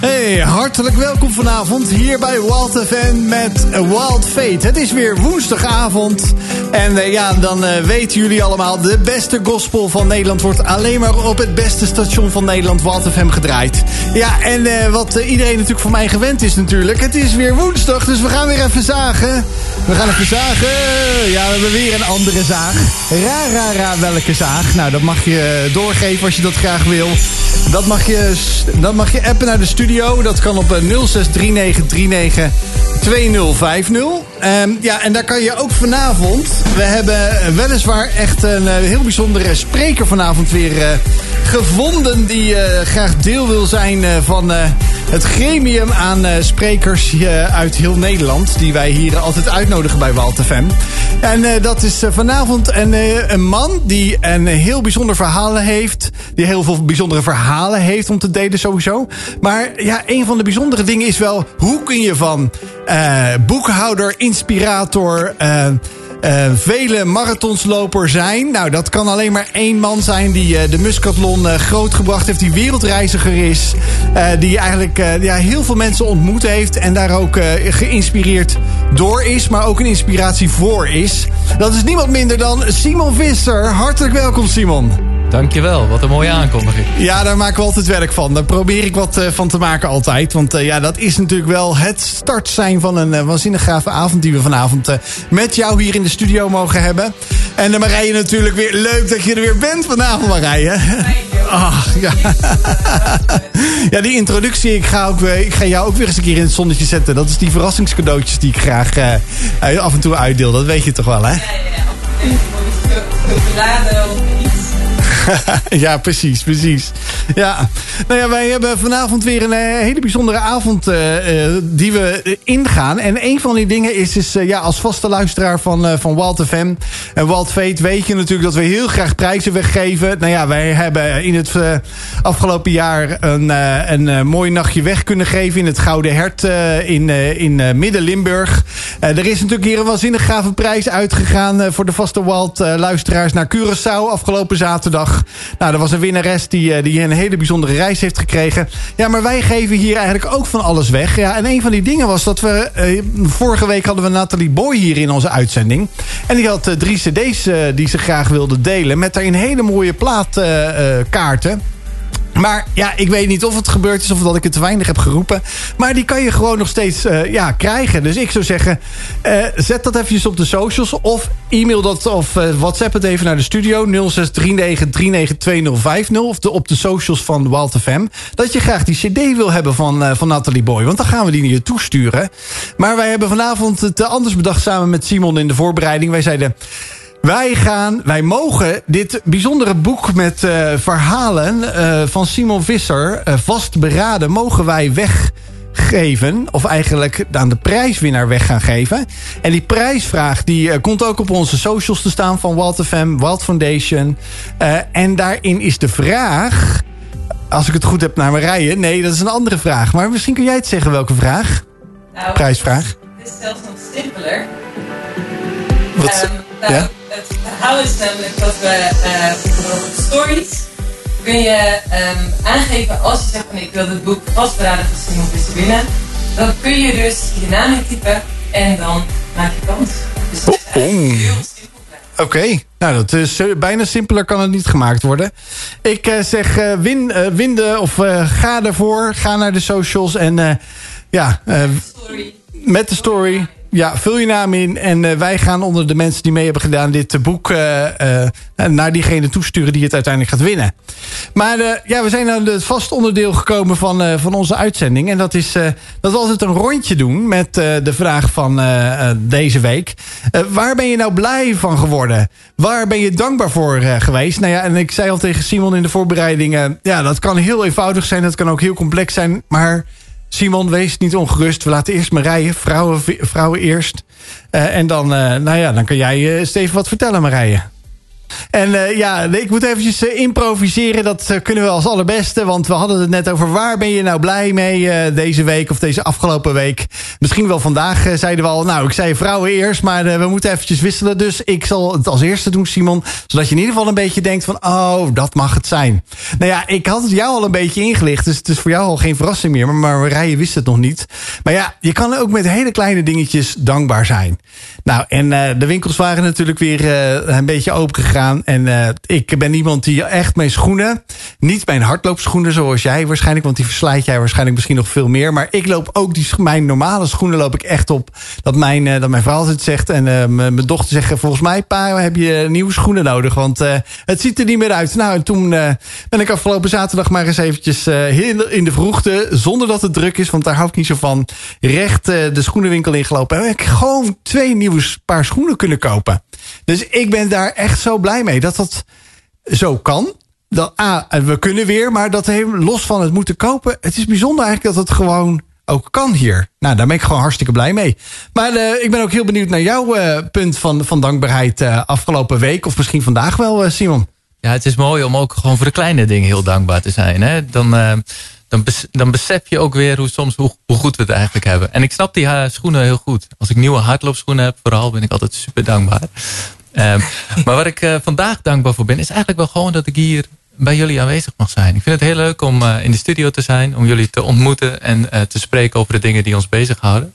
Hey, hartelijk welkom vanavond hier bij Wild FM met Wild Fate. Het is weer woensdagavond. En uh, ja, dan uh, weten jullie allemaal... de beste gospel van Nederland wordt alleen maar op het beste station van Nederland... Wild FM gedraaid. Ja, en uh, wat iedereen natuurlijk van mij gewend is natuurlijk... het is weer woensdag, dus we gaan weer even zagen. We gaan even zagen. Ja, we hebben weer een andere zaag. Ra, ra, ra, welke zaag? Nou, dat mag je doorgeven als je dat graag wil. Dat mag je, dat mag je appen naar de studio. Dat kan op 063939 2050. Um, ja, en daar kan je ook vanavond... We hebben weliswaar echt een uh, heel bijzondere spreker vanavond weer uh, gevonden... die uh, graag deel wil zijn van het gremium aan sprekers uit heel Nederland... die wij hier altijd uitnodigen bij Walt FM. En dat is vanavond een, man die een heel bijzonder verhaal heeft... die heel veel bijzondere verhalen heeft om te delen sowieso. Maar ja, een van de bijzondere dingen is wel... hoe kun je van boekhouder, inspirator... vele marathonsloper zijn. Nou, dat kan alleen maar één man zijn die uh, de Muscatlon uh, grootgebracht heeft. Die wereldreiziger is. die eigenlijk ja, heel veel mensen ontmoet heeft. En daar ook geïnspireerd door is. Maar ook een inspiratie voor is. Dat is niemand minder dan Simon Visser. Hartelijk welkom Simon. Dankjewel, wat een mooie aankondiging. Ja, daar maken we altijd werk van. Daar probeer ik wat uh, van te maken altijd. Want uh, ja, dat is natuurlijk wel het start zijn van een uh, waanzinnig gave avond... die we vanavond met jou hier in de studio mogen hebben. En de Marije natuurlijk weer leuk dat je er weer bent vanavond, Marije. Ach, ja. ja, die introductie, ik ga, ook, ik ga jou ook weer eens een keer in het zonnetje zetten. Dat is die verrassingscadeautjes die ik graag af en toe uitdeel. Dat weet je toch wel, hè? Ja, ja, ja. ja, precies, precies. Ja. Nou ja, wij hebben vanavond weer een uh, hele bijzondere avond uh, uh, die we ingaan. En een van die dingen is, is ja, als vaste luisteraar van, van Walt FM en Walt Fate weet je natuurlijk dat we heel graag prijzen weggeven. Nou ja, wij hebben in het afgelopen jaar een, een mooi nachtje weg kunnen geven in het Gouden Hert in, in Midden-Limburg. er is natuurlijk hier een waanzinnig gave prijs uitgegaan voor de vaste Walt luisteraars naar Curaçao afgelopen zaterdag. Nou, er was een winnares die, die een hele bijzondere reis heeft gekregen. Ja, maar wij geven hier eigenlijk ook van alles weg. Ja, en een van die dingen was dat we... Eh, vorige week hadden we Nathalie Boy hier in onze uitzending. En die had uh, drie cd's die ze graag wilde delen... met daarin hele mooie plaatkaarten... Maar ja, ik weet niet of het gebeurd is of dat ik het te weinig heb geroepen. Maar die kan je gewoon nog steeds uh, ja, krijgen. Dus ik zou zeggen, uh, zet dat eventjes op de socials. Of e-mail dat of uh, WhatsApp het even naar de studio. 0639392050. Of op de socials van Walt FM. Dat je graag die cd wil hebben van, van Nathalie Boy. Want dan gaan we die naar je toesturen. Maar wij hebben vanavond het anders bedacht samen met Simon in de voorbereiding. Wij zeiden... Wij gaan, wij mogen dit bijzondere boek met uh, verhalen uh, van Simon Visser uh, vast beraden, mogen wij weggeven. Of eigenlijk aan de prijswinnaar weg gaan geven. En die prijsvraag die komt ook op onze socials te staan van Walt FM, Walt Foundation. en daarin is de vraag, als ik het goed heb naar Marije. Nee, dat is een andere vraag. Maar misschien kun jij het zeggen welke vraag? Nou, Prijsvraag. Het is zelfs nog simpeler. Wat? Um, nou, ja? Verhaal is namelijk dat we bijvoorbeeld stories kun je um, aangeven als je zegt van ik wil het boek vastberaden van Simon winnen. Dan kun je dus je naam intypen en dan maak je kans. Dus dat is eigenlijk heel simpel. Oké, okay. nou dat is uh, bijna simpeler kan het niet gemaakt worden. Ik uh, zeg uh, win, win de, of ga ervoor, ga naar de socials en ja, met de story. Ja, vul je naam in en uh, wij gaan onder de mensen die mee hebben gedaan... dit uh, boek uh, naar diegene toesturen die het uiteindelijk gaat winnen. Maar ja, we zijn aan het vast onderdeel gekomen van, van onze uitzending. En dat is dat we altijd een rondje doen met de vraag van deze week. waar ben je nou blij van geworden? Waar ben je dankbaar voor geweest? Nou ja, en ik zei al tegen Simon in de voorbereidingen... ja, dat kan heel eenvoudig zijn, dat kan ook heel complex zijn... maar Simon, wees niet ongerust. We laten eerst Marije, vrouwen, vrouwen eerst. Uh, en dan, uh, nou ja, dan kan jij uh, eens even wat vertellen, Marije. En uh, ja, ik moet eventjes uh, improviseren. Dat uh, kunnen we als allerbeste. Want we hadden het net over waar ben je nou blij mee deze week of deze afgelopen week. Misschien wel vandaag zeiden we al, nou ik zei vrouwen eerst. Maar we moeten eventjes wisselen. Dus ik zal het als eerste doen Simon. Zodat je in ieder geval een beetje denkt van, oh dat mag het zijn. Nou ja, ik had het jou al een beetje ingelicht. Dus het is voor jou al geen verrassing meer. Maar, Marije wist het nog niet. Maar ja, je kan ook met hele kleine dingetjes dankbaar zijn. Nou, en de winkels waren natuurlijk weer een beetje open gegaan. En uh, ik ben iemand die echt mijn schoenen, niet mijn hardloopschoenen zoals jij waarschijnlijk, want die verslijt jij waarschijnlijk misschien nog veel meer. Maar ik loop ook die, mijn normale schoenen loop ik echt op. Dat mijn, uh, dat mijn vrouw altijd zegt en uh, mijn dochter zegt, volgens mij pa, heb je nieuwe schoenen nodig, want het ziet er niet meer uit. Nou, en toen ben ik afgelopen zaterdag maar eens eventjes in de vroegte, zonder dat het druk is, want daar hou ik niet zo van, recht de schoenenwinkel ingelopen. En heb ik gewoon twee nieuwe paar schoenen kunnen kopen. Dus ik ben daar echt zo blij mee dat dat zo kan. Dat, A, we kunnen weer, maar dat los van het moeten kopen. Het is bijzonder eigenlijk dat het gewoon ook kan hier. Nou, daar ben ik gewoon hartstikke blij mee. Maar uh, ik ben ook heel benieuwd naar jouw uh, punt van, van dankbaarheid uh, afgelopen week. Of misschien vandaag wel, Simon. Ja, het is mooi om ook gewoon voor de kleine dingen heel dankbaar te zijn. Hè? Dan, dan, dan besef je ook weer hoe, soms, hoe, hoe, goed we het eigenlijk hebben. En ik snap die schoenen heel goed. Als ik nieuwe hardloopschoenen heb, vooral ben ik altijd super dankbaar. Um, maar waar ik uh, vandaag dankbaar voor ben, is eigenlijk wel gewoon dat ik hier bij jullie aanwezig mag zijn. Ik vind het heel leuk om uh, in de studio te zijn, om jullie te ontmoeten en te spreken over de dingen die ons bezighouden.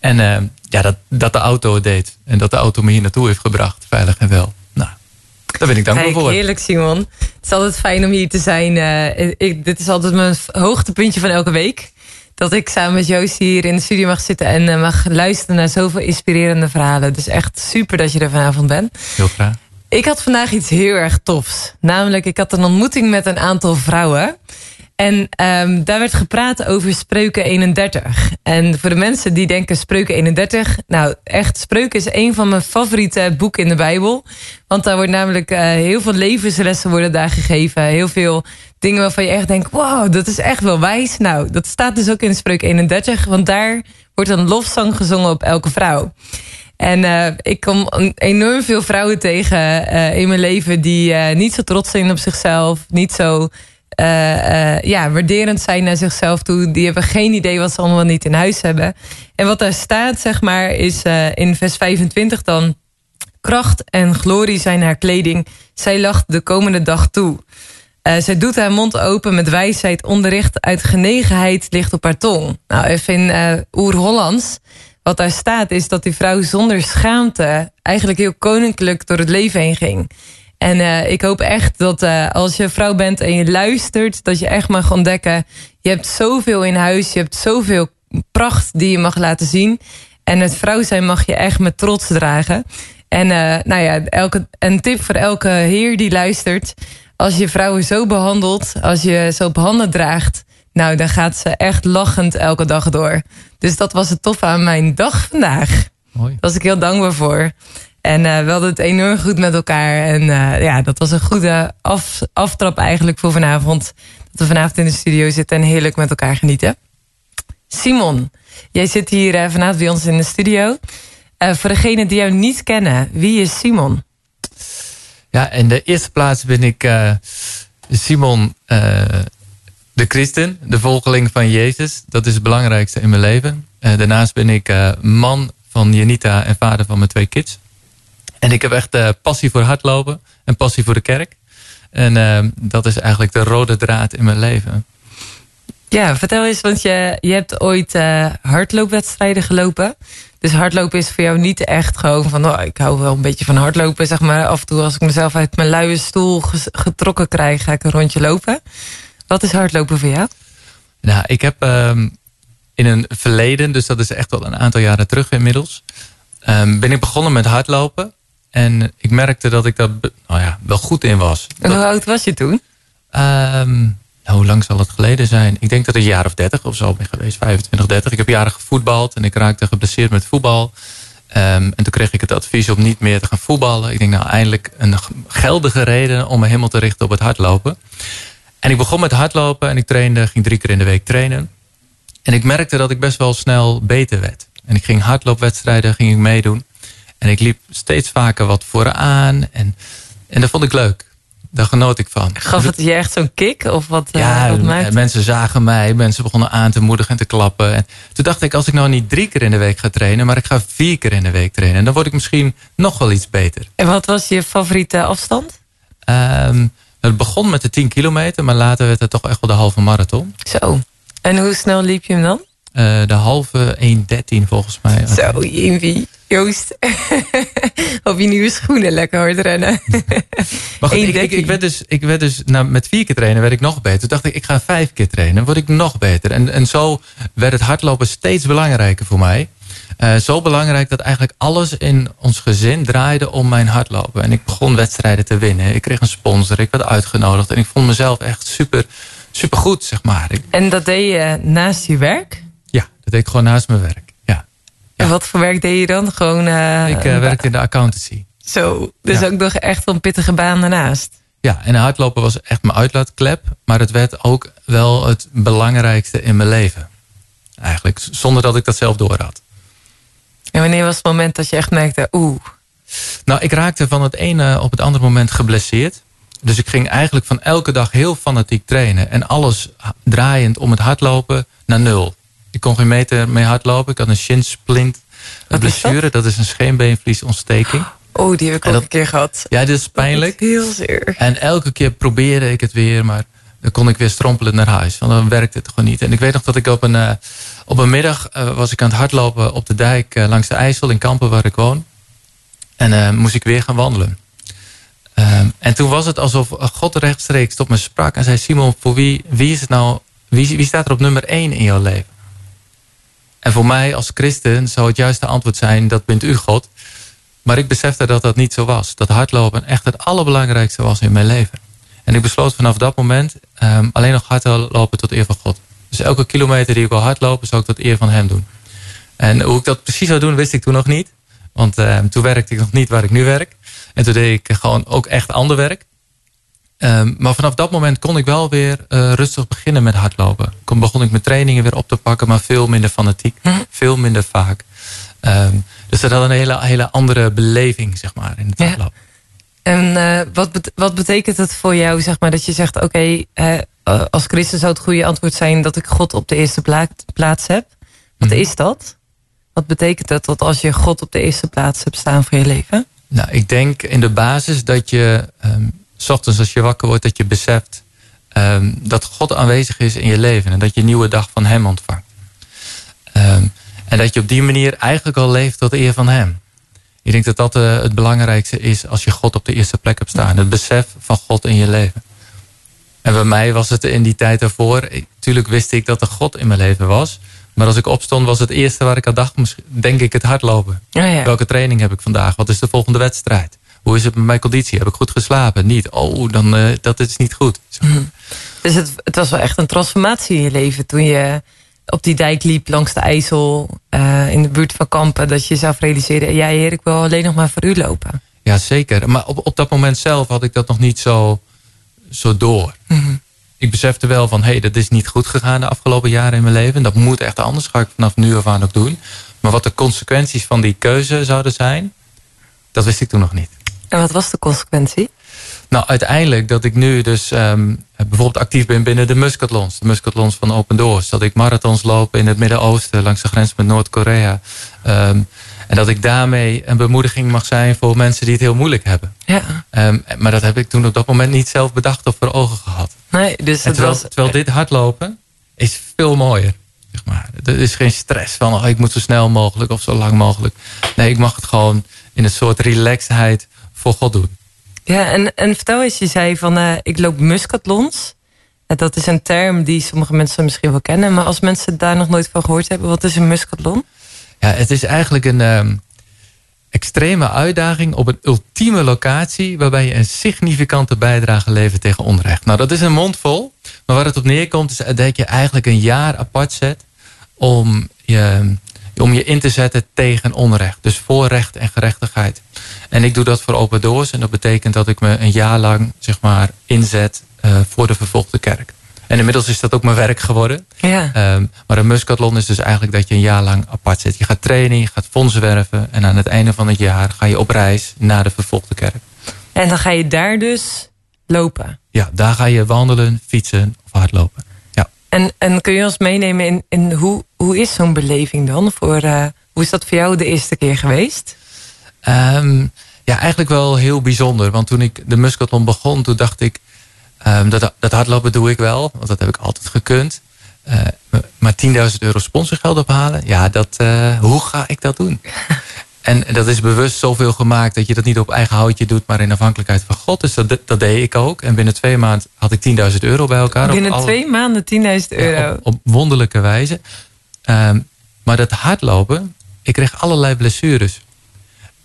En ja, dat, dat de auto het deed en dat de auto me hier naartoe heeft gebracht, veilig en wel. Daar ben ik dankbaar Kijk, voor. Heerlijk, Simon. Het is altijd fijn om hier te zijn. Ik, dit is altijd mijn hoogtepuntje van elke week dat ik samen met Joost hier in de studio mag zitten en uh, mag luisteren naar zoveel inspirerende verhalen. Dus echt super dat je er vanavond bent. Heel graag. Ik had vandaag iets heel erg tofs. Namelijk, ik had een ontmoeting met een aantal vrouwen. En um, daar werd gepraat over Spreuken 31. En voor de mensen die denken Spreuken 31... nou, echt, Spreuken is een van mijn favoriete boeken in de Bijbel. Want daar wordt namelijk uh, heel veel levenslessen worden daar gegeven. Heel veel dingen waarvan je echt denkt... wow, dat is echt wel wijs. Nou, dat staat dus ook in Spreuken 31. Want daar wordt een lofzang gezongen op elke vrouw. En uh, ik kom enorm veel vrouwen tegen uh, in mijn leven... die niet zo trots zijn op zichzelf. Niet zo ja, waarderend zijn naar zichzelf toe. Die hebben geen idee wat ze allemaal niet in huis hebben. En wat daar staat, zeg maar, is uh, in vers 25 dan... Kracht en glorie zijn haar kleding. Zij lacht de komende dag toe. zij doet haar mond open met wijsheid. Onderricht uit genegenheid ligt op haar tong. Nou, even in oer-Hollands. Wat daar staat is dat die vrouw zonder schaamte... eigenlijk heel koninklijk door het leven heen ging. En uh, ik hoop echt dat uh, als je vrouw bent en je luistert, dat je echt mag ontdekken. Je hebt zoveel in huis, je hebt zoveel pracht die je mag laten zien. En het vrouw zijn mag je echt met trots dragen. En uh, nou ja, elke, een tip voor elke heer die luistert. Als je vrouwen zo behandelt, als je ze op handen draagt. Nou, dan gaat ze echt lachend elke dag door. Dus dat was het tof aan mijn dag vandaag. Mooi. Daar was ik heel dankbaar voor. En uh, we hadden het enorm goed met elkaar. En uh, ja, dat was een goede af, aftrap eigenlijk voor vanavond. Dat we vanavond in de studio zitten en heerlijk met elkaar genieten. Simon, jij zit hier uh, vanavond bij ons in de studio. voor degenen die jou niet kennen, wie is Simon? Ja, in de eerste plaats ben ik Simon de christen, de volgeling van Jezus. Dat is het belangrijkste in mijn leven. daarnaast ben ik man van Janita en vader van mijn twee kids. En ik heb echt uh, passie voor hardlopen en passie voor de kerk. En uh, dat is eigenlijk de rode draad in mijn leven. Ja, vertel eens, want je, je hebt ooit uh, hardloopwedstrijden gelopen. Dus hardlopen is voor jou niet echt gewoon van... Oh, ik hou wel een beetje van hardlopen, zeg maar. Af en toe als ik mezelf uit mijn luie stoel getrokken krijg... ga ik een rondje lopen. Wat is hardlopen voor jou? Nou, ik heb um, in een verleden... dus dat is echt al een aantal jaren terug inmiddels... Um, ben ik begonnen met hardlopen. En ik merkte dat ik daar nou ja, wel goed in was. En hoe oud was je toen? Um, nou, hoe lang zal het geleden zijn? Ik denk dat het een jaar of 30 of zo ben geweest. 25, 30. Ik heb jaren gevoetbald en ik raakte geblesseerd met voetbal. Um, en toen kreeg ik het advies om niet meer te gaan voetballen. Ik denk nou eindelijk een geldige reden om me helemaal te richten op het hardlopen. En ik begon met hardlopen en ik trainde, ging drie keer in de week trainen. En ik merkte dat ik best wel snel beter werd. En ik ging hardloopwedstrijden ging ik meedoen. En ik liep steeds vaker wat vooraan. En En dat vond ik leuk. Daar genoot ik van. Gaf het je echt zo'n kick? Of wat, uh, ja, wat maakt mensen zagen mij. Mensen begonnen aan te moedigen en te klappen. En toen dacht ik, als ik nou niet drie keer in de week ga trainen... maar ik ga vier keer in de week trainen... dan word ik misschien nog wel iets beter. En wat was je favoriete afstand? Um, het begon met de 10 kilometer... maar later werd het toch echt wel de halve marathon. Zo. En hoe snel liep je hem dan? Uh, de halve 1.13 volgens mij. Zo, Jimmy. Joost. Op je nieuwe schoenen lekker hard rennen. maar goed, ik, ik, ik, werd dus, ik werd dus nou, met vier keer trainen werd ik nog beter. Toen dacht ik, ik ga vijf keer trainen. word ik nog beter. En, en zo werd het hardlopen steeds belangrijker voor mij. Uh, zo belangrijk dat eigenlijk alles in ons gezin draaide om mijn hardlopen. En ik begon wedstrijden te winnen. Ik kreeg een sponsor. Ik werd uitgenodigd. En ik vond mezelf echt super, super goed, zeg maar. En dat deed je naast je werk? Dat deed ik gewoon naast mijn werk. Ja. En wat voor werk deed je dan? Gewoon, uh, ik uh, werkte in de accountancy. Zo, dus ja. ook nog echt een pittige baan daarnaast. Ja, en hardlopen was echt mijn uitlaatklep. Maar het werd ook wel het belangrijkste in mijn leven. Eigenlijk, zonder dat ik dat zelf door had. En wanneer was het moment dat je echt merkte, oeh. Nou, ik raakte van het ene op het andere moment geblesseerd. Dus ik ging eigenlijk van elke dag heel fanatiek trainen. En alles draaiend om het hardlopen naar nul. Ik kon geen meter mee hardlopen. Ik had een shinsplint een blessure. Dat? dat? is een scheenbeenvliesontsteking. Oh, die heb ik ook een keer gehad. Ja, dit is pijnlijk. heel zeer. En elke keer probeerde ik het weer, maar dan kon ik weer strompelen naar huis. Want dan werkte het gewoon niet. En ik weet nog dat ik op een, uh, op een middag uh, was ik aan het hardlopen op de dijk uh, langs de IJssel in Kampen waar ik woon. En moest ik weer gaan wandelen. Um, en toen was het alsof God rechtstreeks tot me sprak en zei: Simon, voor wie, wie is het nou? Wie, wie staat er op nummer 1 in jouw leven? En voor mij als christen zou het juiste antwoord zijn: dat bent u, God. Maar ik besefte dat dat niet zo was. Dat hardlopen echt het allerbelangrijkste was in mijn leven. En ik besloot vanaf dat moment um, alleen nog hardlopen tot eer van God. Dus elke kilometer die ik wil hardlopen, zou ik tot eer van hem doen. En hoe ik dat precies zou doen, wist ik toen nog niet. Want uh, toen werkte ik nog niet waar ik nu werk. En toen deed ik gewoon ook echt ander werk. Um, maar vanaf dat moment kon ik wel weer uh, rustig beginnen met hardlopen. Toen begon ik mijn trainingen weer op te pakken, maar veel minder fanatiek. Hm. Veel minder vaak. Um, dus dat had een hele, hele andere beleving, zeg maar, in het ja. hardlopen. En uh, wat, bet wat betekent het voor jou, zeg maar, dat je zegt: oké, okay, uh, als christen zou het goede antwoord zijn dat ik God op de eerste pla plaats heb? Wat mm. is dat? Wat betekent dat, dat als je God op de eerste plaats hebt staan voor je leven? Nou, ik denk in de basis dat je, um, s ochtends als je wakker wordt, dat je beseft um, dat God aanwezig is in je leven en dat je een nieuwe dag van Hem ontvangt. Um, en dat je op die manier eigenlijk al leeft tot de eer van Hem. Ik denk dat dat uh, het belangrijkste is als je God op de eerste plek hebt staan. Het besef van God in je leven. En bij mij was het in die tijd daarvoor... Tuurlijk wist ik dat er God in mijn leven was. Maar als ik opstond was het eerste waar ik aan dacht... denk ik het hardlopen. Oh ja. Welke training heb ik vandaag? Wat is de volgende wedstrijd? Hoe is het met mijn conditie? Heb ik goed geslapen? Niet. Oh, dan, uh, dat is niet goed. Mm. Dus het, het was wel echt een transformatie in je leven... toen je op die dijk liep langs de IJssel uh, in de buurt van Kampen, dat je zelf realiseerde, ja heer, ik wil alleen nog maar voor u lopen. Ja, zeker. Maar op, op dat moment zelf had ik dat nog niet zo, zo door. Mm -hmm. Ik besefte wel van, hé, hey, dat is niet goed gegaan de afgelopen jaren in mijn leven. Dat moet echt anders, ga ik vanaf nu af aan ook doen. Maar wat de consequenties van die keuze zouden zijn, dat wist ik toen nog niet. En wat was de consequentie? Nou, uiteindelijk dat ik nu dus um, bijvoorbeeld actief ben binnen de Muscatlons. De Muscatlons van Open Doors. Dat ik marathons loop in het Midden-Oosten langs de grens met Noord-Korea. Um, en dat ik daarmee een bemoediging mag zijn voor mensen die het heel moeilijk hebben. Ja. Um, maar dat heb ik toen op dat moment niet zelf bedacht of voor ogen gehad. Nee, dus en terwijl, was... terwijl dit hardlopen is veel mooier. Zeg maar. Er is geen stress van oh, ik moet zo snel mogelijk of zo lang mogelijk. Nee, ik mag het gewoon in een soort relaxedheid voor God doen. Ja, en, en vertel eens, je zei van uh, ik loop muscatlons. Dat is een term die sommige mensen misschien wel kennen. Maar als mensen daar nog nooit van gehoord hebben, wat is een muscatlon? Ja, het is eigenlijk een um, extreme uitdaging op een ultieme locatie... waarbij je een significante bijdrage levert tegen onrecht. Nou, dat is een mondvol. Maar waar het op neerkomt is dat je eigenlijk een jaar apart zet... om je, om je in te zetten tegen onrecht. Dus voor recht en gerechtigheid. En ik doe dat voor Open Doors. En dat betekent dat ik me een jaar lang zeg maar, inzet uh, voor de vervolgde kerk. En inmiddels is dat ook mijn werk geworden. Ja. Um, maar een muskatlon is dus eigenlijk dat je een jaar lang apart zit. Je gaat trainen, je gaat fondsen werven. En aan het einde van het jaar ga je op reis naar de vervolgde kerk. En dan ga je daar dus lopen. Ja, daar ga je wandelen, fietsen of hardlopen. En, en kun je ons meenemen in, in hoe, hoe is zo'n beleving dan? Voor, uh, hoe is dat voor jou de eerste keer geweest? Um, ja, eigenlijk wel heel bijzonder. Want toen ik de Muscaton begon, toen dacht ik... Um, dat, dat hardlopen doe ik wel, want dat heb ik altijd gekund. Uh, maar 10.000 euro sponsorgeld ophalen, ja, dat, uh, hoe ga ik dat doen? En dat is bewust zoveel gemaakt dat je dat niet op eigen houtje doet, maar in afhankelijkheid van God. Dus dat, dat deed ik ook. En binnen twee maanden had ik 10.000 euro bij elkaar. Binnen alle, twee maanden 10.000 euro? Ja, op, op, wonderlijke wijze. Um, maar dat hardlopen, ik kreeg allerlei blessures.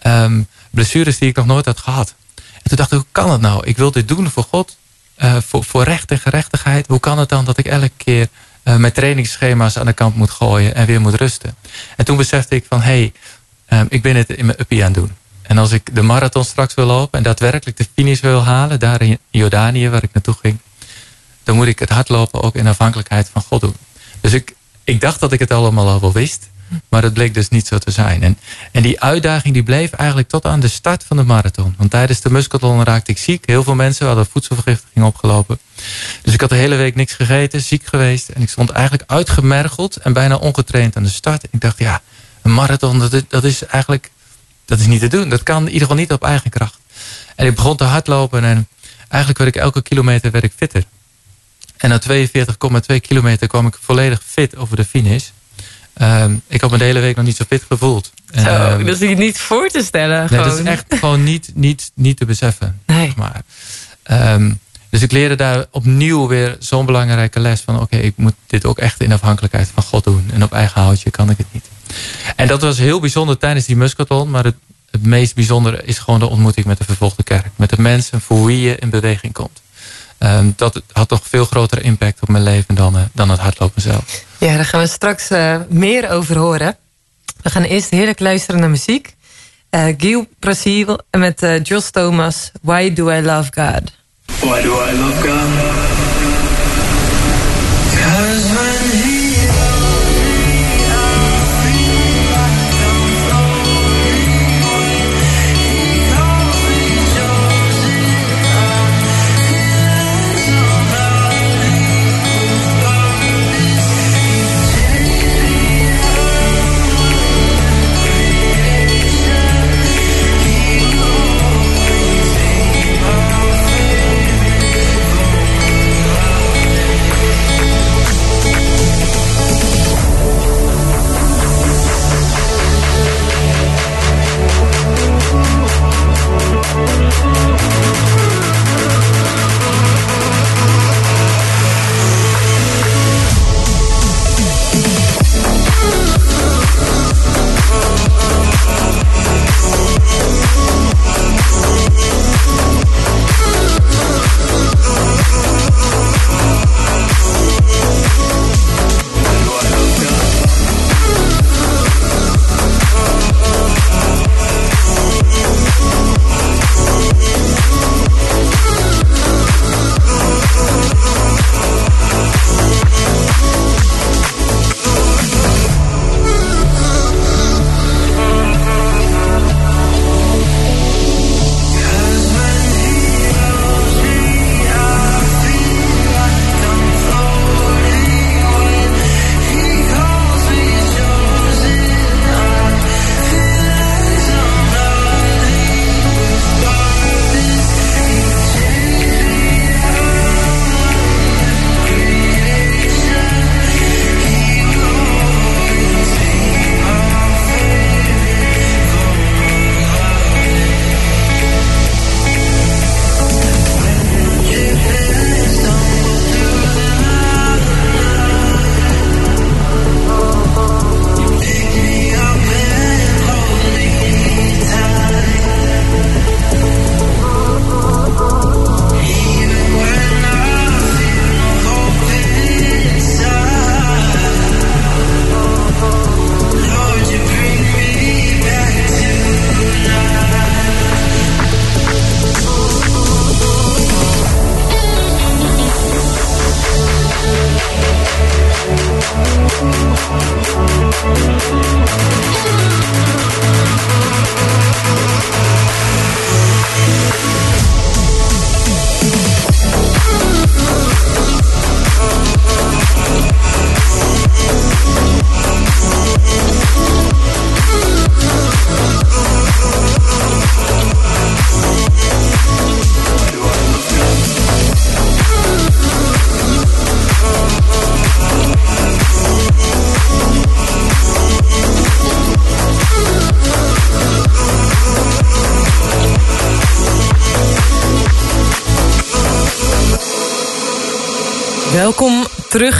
Um, blessures die ik nog nooit had gehad. En toen dacht ik, hoe kan het nou? Ik wil dit doen voor God, uh, voor, voor recht en gerechtigheid. Hoe kan het dan dat ik elke keer uh, mijn trainingsschema's aan de kant moet gooien en weer moet rusten? En toen besefte ik van, hé, hey, um, ik ben het in mijn uppie aan het doen. En als ik de marathon straks wil lopen en daadwerkelijk de finish wil halen, daar in Jordanië waar ik naartoe ging, dan moet ik het hardlopen ook in afhankelijkheid van God doen. Dus ik, ik dacht dat ik het allemaal al wel wist. Maar dat bleek dus niet zo te zijn. En, en die uitdaging die bleef eigenlijk tot aan de start van de marathon. Want tijdens de muscaton raakte ik ziek. Heel veel mensen hadden voedselvergiftiging opgelopen. Dus ik had de hele week niks gegeten, ziek geweest. En ik stond eigenlijk uitgemergeld en bijna ongetraind aan de start. Ik dacht, ja, een marathon, dat is, dat is eigenlijk dat is niet te doen. Dat kan in ieder geval niet op eigen kracht. En ik begon te hardlopen en eigenlijk werd ik elke kilometer werd ik fitter. En na 42,2 kilometer kwam ik volledig fit over de finish. Um, ik had me de hele week nog niet zo fit gevoeld. Zo, um, dat is niet voor te stellen. Nee, dat is echt gewoon niet, niet, niet te beseffen. Nee. Maar, um, dus ik leerde daar opnieuw weer zo'n belangrijke les van... oké, okay, ik moet dit ook echt in afhankelijkheid van God doen. En op eigen houtje kan ik het niet. En dat was heel bijzonder tijdens die muscaton. Maar het, het meest bijzondere is gewoon de ontmoeting met de vervolgde kerk. Met de mensen voor wie je in beweging komt. Um, dat had toch veel grotere impact op mijn leven dan, uh, dan het hardlopen zelf. Ja, daar gaan we straks uh, meer over horen. We gaan eerst heerlijk luisteren naar muziek. Uh, Gil Brasil met uh, Josh Thomas, Why Do I Love God? Why do I love God?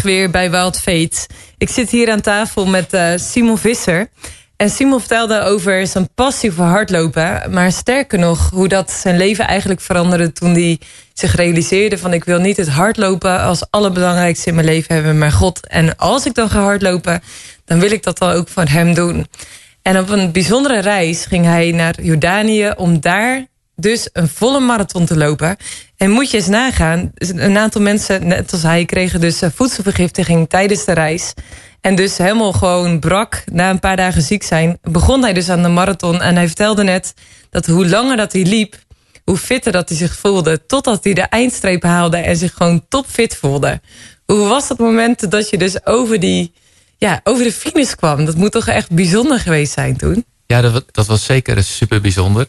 Weer bij Wild Fate. Ik zit hier aan tafel met uh, Simon Visser. En Simon vertelde over zijn passie voor hardlopen. Maar sterker nog, hoe dat zijn leven eigenlijk veranderde... toen hij zich realiseerde van... ik wil niet het hardlopen als allerbelangrijkste in mijn leven hebben... maar God. En als ik dan ga hardlopen, dan wil ik dat dan ook van hem doen. En op een bijzondere reis ging hij naar Jordanië... om daar dus een volle marathon te lopen. En moet je eens nagaan, een aantal mensen, net als hij, kregen dus eh, voedselvergiftiging tijdens de reis. En dus helemaal gewoon brak, na een paar dagen ziek zijn, begon hij dus aan de marathon. En hij vertelde net dat hoe langer dat hij liep, hoe fitter dat hij zich voelde. Totdat hij de eindstreep haalde en zich gewoon topfit voelde. Hoe was dat moment dat je dus over, die, ja, over de finish kwam? Dat moet toch echt bijzonder geweest zijn toen? Ja, dat, dat was zeker super bijzonder.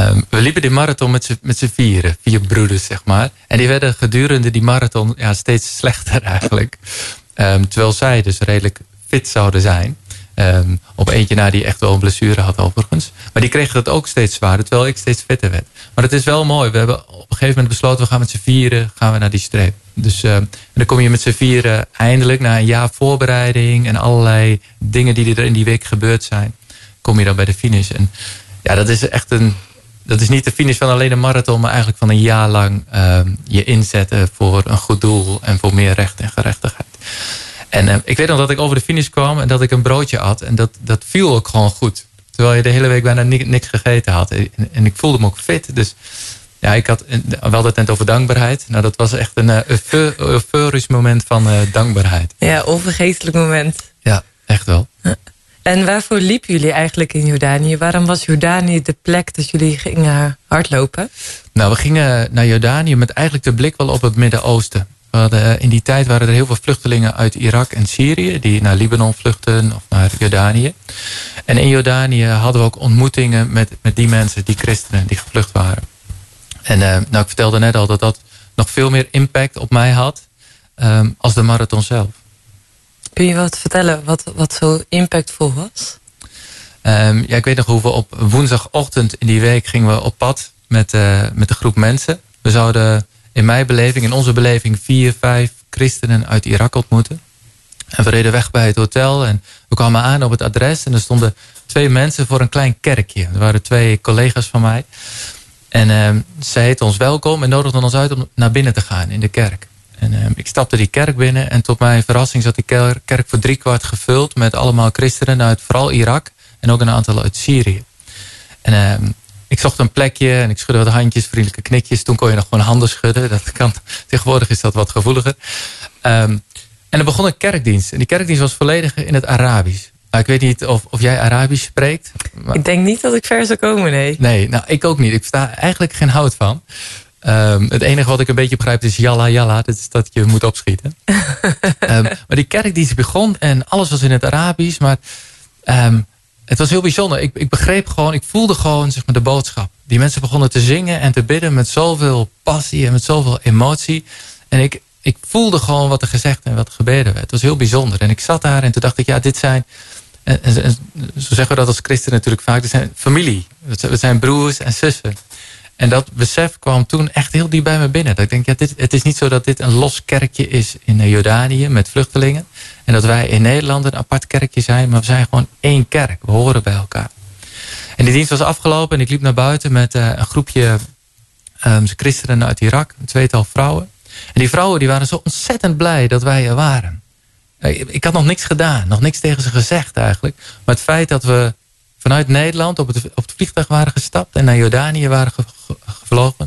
Um, we liepen die marathon met z'n vieren, vier broeders zeg maar. En die werden gedurende die marathon ja, steeds slechter eigenlijk. Um, terwijl zij dus redelijk fit zouden zijn. Um, op eentje na die echt wel een blessure had overigens. Maar die kregen dat ook steeds zwaarder, terwijl ik steeds fitter werd. Maar het is wel mooi. We hebben op een gegeven moment besloten, we gaan met z'n vieren gaan we naar die streep. Dus uh, dan kom je met z'n vieren eindelijk na een jaar voorbereiding en allerlei dingen die er in die week gebeurd zijn. Kom je dan bij de finish. En ja, dat is echt een, dat is niet de finish van alleen een marathon, maar eigenlijk van een jaar lang uh, je inzetten voor een goed doel en voor meer recht en gerechtigheid. En uh, ik weet nog dat ik over de finish kwam en dat ik een broodje at. En dat, dat viel ook gewoon goed. Terwijl je de hele week bijna niks gegeten had. En, en ik voelde me ook fit. Dus ja, ik had wel het net over dankbaarheid. Nou, dat was echt een uh, euforisch moment van uh, dankbaarheid. Ja, onvergetelijk moment. Ja, echt wel. En waarvoor liepen jullie eigenlijk in Jordanië? Waarom was Jordanië de plek dat jullie gingen hardlopen? Nou, we gingen naar Jordanië met eigenlijk de blik wel op het Midden-Oosten. In die tijd waren er heel veel vluchtelingen uit Irak en Syrië... die naar Libanon vluchten of naar Jordanië. En in Jordanië hadden we ook ontmoetingen met, met die mensen, die christenen... die gevlucht waren. En uh, nou, ik vertelde net al dat dat nog veel meer impact op mij had... Um, als de marathon zelf. Kun je wat vertellen wat, wat zo impactvol was? Um, ja, ik weet nog hoe we op woensdagochtend in die week gingen we op pad met, uh, met een groep mensen. We zouden in mijn beleving, in onze beleving, vier, vijf christenen uit Irak ontmoeten. En we reden weg bij het hotel en we kwamen aan op het adres. En er stonden twee mensen voor een klein kerkje. Er waren twee collega's van mij. En uh, zij heten ons welkom en nodigden ons uit om naar binnen te gaan in de kerk. En uh, ik stapte die kerk binnen en tot mijn verrassing zat die kerk voor driekwart gevuld met allemaal christenen uit vooral Irak en ook een aantal uit Syrië. En uh, ik zocht een plekje en ik schudde wat handjes, vriendelijke knikjes. Toen kon je nog gewoon handen schudden. Dat kan, tegenwoordig is dat wat gevoeliger. Um, en er begon een kerkdienst. En die kerkdienst was volledig in het Arabisch. Nou, ik weet niet of, of jij Arabisch spreekt. Maar... Ik denk niet dat ik ver zou komen, nee. Nee, nou, ik ook niet. Ik versta eigenlijk geen hout van. Um, het enige wat ik een beetje begrijp is jalla jalla. Dat is dat je moet opschieten. um, maar die kerkdienst begon en alles was in het Arabisch. Maar um, het was heel bijzonder. Ik, ik begreep gewoon, ik voelde gewoon zeg maar, de boodschap. Die mensen begonnen te zingen en te bidden met zoveel passie en met zoveel emotie. En ik, ik voelde gewoon wat er gezegd en wat er gebeden werd. Het was heel bijzonder. En ik zat daar en toen dacht ik, ja, dit zijn... En, en, en zo zeggen we dat als christen natuurlijk vaak. Dit zijn familie. We zijn broers en zussen. En dat besef kwam toen echt heel diep bij me binnen. Dat ik denk, ja, dit, het is niet zo dat dit een los kerkje is in Jordanië met vluchtelingen. En dat wij in Nederland een apart kerkje zijn. Maar we zijn gewoon één kerk. We horen bij elkaar. En die dienst was afgelopen en ik liep naar buiten met uh, een groepje um, christenen uit Irak. Een tweetal vrouwen. En die vrouwen die waren zo ontzettend blij dat wij er waren. Ik had nog niks gedaan. Nog niks tegen ze gezegd eigenlijk. Maar het feit dat we vanuit Nederland op het, op het vliegtuig waren gestapt... en naar Jordanië waren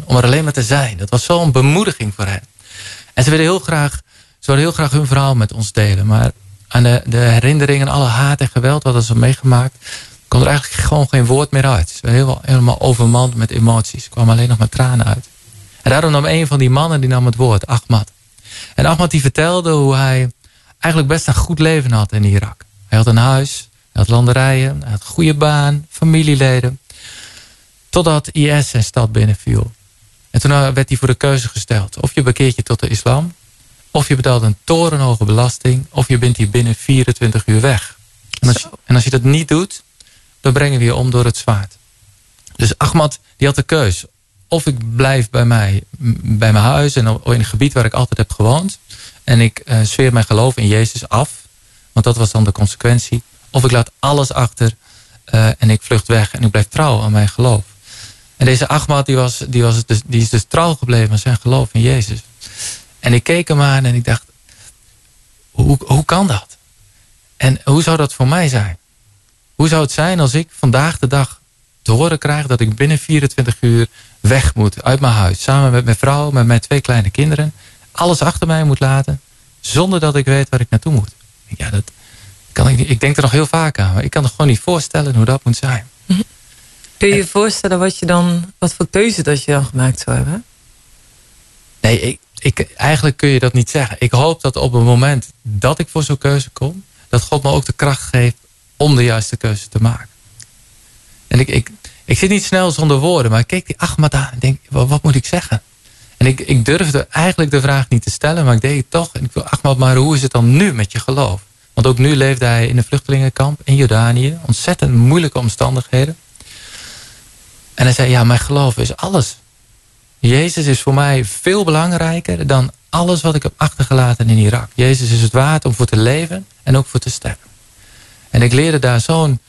om er alleen maar te zijn. Dat was zo'n bemoediging voor hen. En ze wilden heel graag, ze wilden heel graag hun verhaal met ons delen. Maar aan de, de herinneringen, alle haat en geweld wat ze meegemaakt... kon er eigenlijk gewoon geen woord meer uit. Ze waren helemaal overmand met emoties. Er kwamen alleen nog maar tranen uit. En daarom nam een van die mannen die nam het woord, Ahmad. En Ahmad die vertelde hoe hij eigenlijk best een goed leven had in Irak. Hij had een huis, hij had landerijen, hij had een goede baan, familieleden. Totdat IS zijn stad binnenviel. En toen werd hij voor de keuze gesteld. Of je bekeert je tot de islam. Of je betaalt een torenhoge belasting. Of je bent hier binnen 24 uur weg. En als, je, en als je dat niet doet, dan brengen we je om door het zwaard. Dus Ahmad, die had de keus. Of ik blijf bij mij, bij mijn huis en in een gebied waar ik altijd heb gewoond. en ik uh, zweer mijn geloof in Jezus af. Want dat was dan de consequentie. Of ik laat alles achter uh, en ik vlucht weg en ik blijf trouw aan mijn geloof. En deze Ahmad die, was, die, was dus, die is dus trouw gebleven aan zijn geloof in Jezus. En ik keek hem aan en ik dacht, hoe, hoe kan dat? En hoe zou dat voor mij zijn? Hoe zou het zijn als ik vandaag de dag te horen krijg dat ik binnen 24 uur weg moet uit mijn huis. Samen met mijn vrouw, met mijn twee kleine kinderen. Alles achter mij moet laten. Zonder dat ik weet waar ik naartoe moet. Ja, dat kan ik niet. Ik denk er nog heel vaak aan. Maar ik kan er gewoon niet voorstellen hoe dat moet zijn. Kun je je voorstellen wat, je dan, wat voor keuze dat je dan gemaakt zou hebben? Nee, ik, eigenlijk kun je dat niet zeggen. Ik hoop dat op het moment dat ik voor zo'n keuze kom... dat God me ook de kracht geeft om de juiste keuze te maken. En ik, ik, ik zit niet snel zonder woorden, maar ik keek die Ahmad aan en denk, wat, wat moet ik zeggen? En ik, ik durfde eigenlijk de vraag niet te stellen, maar ik deed het toch. En ik wil, Ahmad, maar hoe is het dan nu met je geloof? Want ook nu leefde hij in een vluchtelingenkamp in Jordanië. Ontzettend moeilijke omstandigheden. En hij zei, ja, mijn geloof is alles. Jezus is voor mij veel belangrijker dan alles wat ik heb achtergelaten in Irak. Jezus is het waard om voor te leven en ook voor te sterven. En ik leerde daar zo'n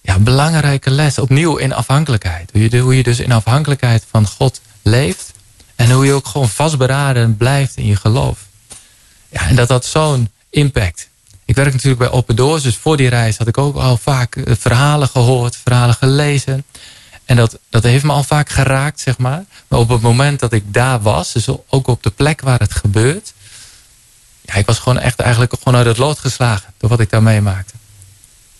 ja, belangrijke les. Opnieuw in afhankelijkheid. Hoe je, hoe je dus in afhankelijkheid van God leeft. En hoe je ook gewoon vastberaden blijft in je geloof. Ja, en dat had zo'n impact. Ik werk natuurlijk bij Open Doors. Dus voor die reis had ik ook al vaak eh, verhalen gehoord. Verhalen gelezen. En dat, dat heeft me al vaak geraakt, zeg maar. Maar op het moment dat ik daar was. Dus ook op de plek waar het gebeurt. Ja, ik was gewoon echt eigenlijk gewoon uit het lood geslagen. Door wat ik daar meemaakte.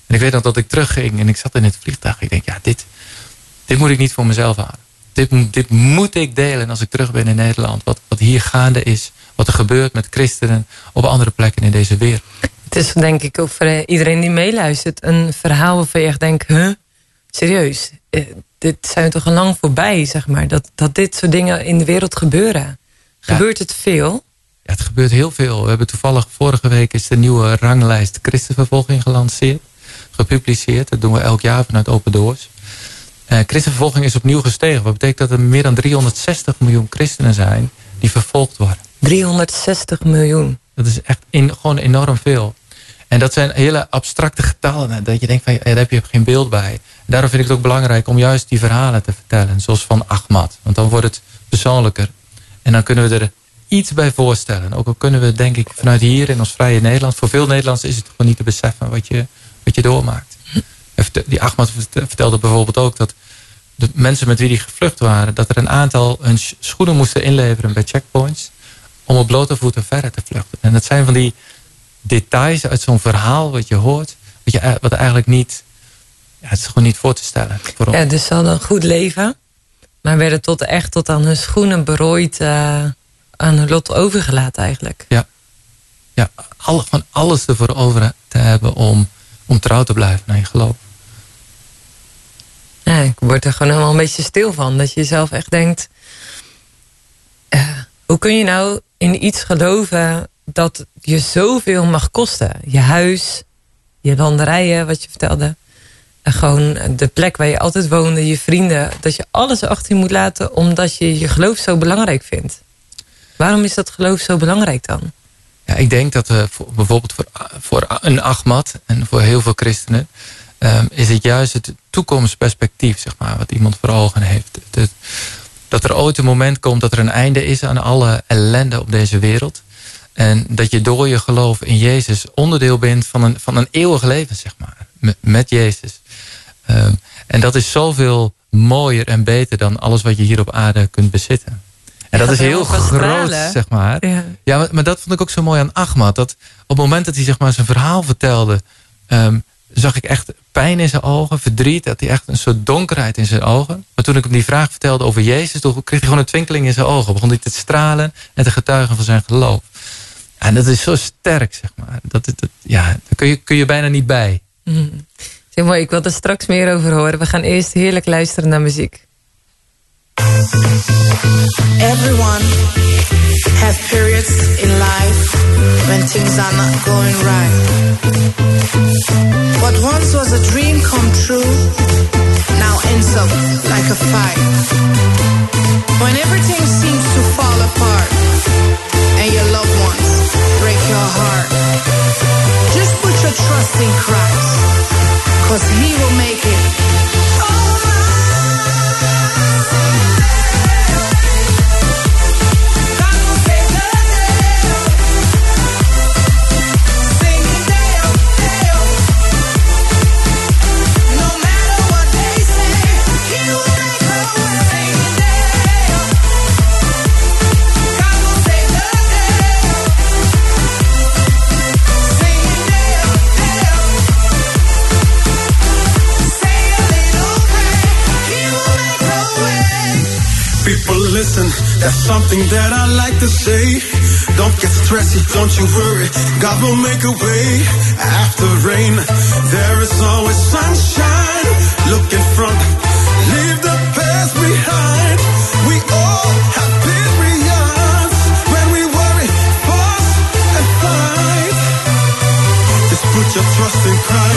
En ik weet nog dat ik terugging en ik zat in het vliegtuig. Ik denk, ja, dit, dit moet ik niet voor mezelf houden. Dit, dit moet ik delen als ik terug ben in Nederland. Wat, wat hier gaande is. Wat er gebeurt met christenen op andere plekken in deze wereld. Het is denk ik ook voor iedereen die meeluistert. Een verhaal waarvan je echt denkt? Serieus? Eh, dit zijn toch al lang voorbij, zeg maar. Dat, dat dit soort dingen in de wereld gebeuren. Gebeurt het veel? Ja, het gebeurt heel veel. We hebben toevallig vorige week is de nieuwe ranglijst christenvervolging gelanceerd gepubliceerd. Dat doen we elk jaar vanuit Open Doors. Uh, christenvervolging is opnieuw gestegen. Wat betekent dat er meer dan 360 miljoen christenen zijn die vervolgd worden. 360 miljoen? Dat is echt in, gewoon enorm veel. En dat zijn hele abstracte getallen. Dat je denkt, van, ja, daar heb je geen beeld bij. daarom vind ik het ook belangrijk om juist die verhalen te vertellen. Zoals van Ahmad. Want dan wordt het persoonlijker. En dan kunnen we er iets bij voorstellen. Ook al kunnen we denk ik vanuit hier in ons vrije Nederland... voor veel Nederlands is het gewoon niet te beseffen wat je, wat je doormaakt. Die Ahmad vertelde bijvoorbeeld ook dat de mensen met wie die gevlucht waren... dat er een aantal hun schoenen moesten inleveren bij checkpoints... om op blote voeten verder te vluchten. En dat zijn van die details uit zo'n verhaal wat je hoort... wat, je, wat eigenlijk niet... Ja, het is gewoon niet voor te stellen. Ja, dus ze hadden een goed leven... maar werden tot echt tot aan hun schoenen berooid... Uh, aan hun lot overgelaten eigenlijk. Ja, ja alle, van alles ervoor over te hebben om om trouw te blijven naar je geloof. Ja, ik word er gewoon helemaal een beetje stil van. Dat je zelf echt denkt... Uh, hoe kun je nou in iets geloven dat je zoveel mag kosten? Je huis, je landerijen, wat je vertelde. En gewoon de plek waar je altijd woonde, je vrienden. Dat je alles achter moet laten omdat je je geloof zo belangrijk vindt. Waarom is dat geloof zo belangrijk dan? Ja, ik denk dat voor, bijvoorbeeld voor, voor een Ahmad en voor heel veel christenen... Um, is het juist het toekomstperspectief, zeg maar, wat iemand voor ogen heeft. Dat er ooit een moment komt dat er een einde is aan alle ellende op deze wereld. En dat je door je geloof in Jezus onderdeel bent van een, van een eeuwig leven, zeg maar. Met, met Jezus. Um, en dat is zoveel mooier en beter dan alles wat je hier op aarde kunt bezitten. En dat is heel groot, zeg maar. Ja, ja maar, dat vond ik ook zo mooi aan Ahmad. Dat op het moment dat hij zeg maar, zijn verhaal vertelde... Um, zag ik echt pijn in zijn ogen, verdriet. Dat hij echt een soort donkerheid in zijn ogen. Maar toen ik hem die vraag vertelde over Jezus... toen kreeg hij gewoon een twinkeling in zijn ogen. Begon hij te stralen en te getuigen van zijn geloof. En dat is zo sterk, zeg maar. Dat, dat, ja, daar kun je, kun je bijna niet bij. Mm. Zeg maar, ik wil er straks meer over horen. We gaan eerst heerlijk luisteren naar muziek. Everyone has periods in life when things are not going right. What once was a dream come true now ends up like a fight. When everything seems to fall apart and your loved ones break your heart. Just put your trust in Christ, cause He will make it alright. Listen, that's something that I like to say. Don't get stressy, don't you worry. God will make a way after rain. There is always sunshine. Look in front, leave the past behind. We all have periods when we worry, fuss, and fight. Just put your trust in Christ,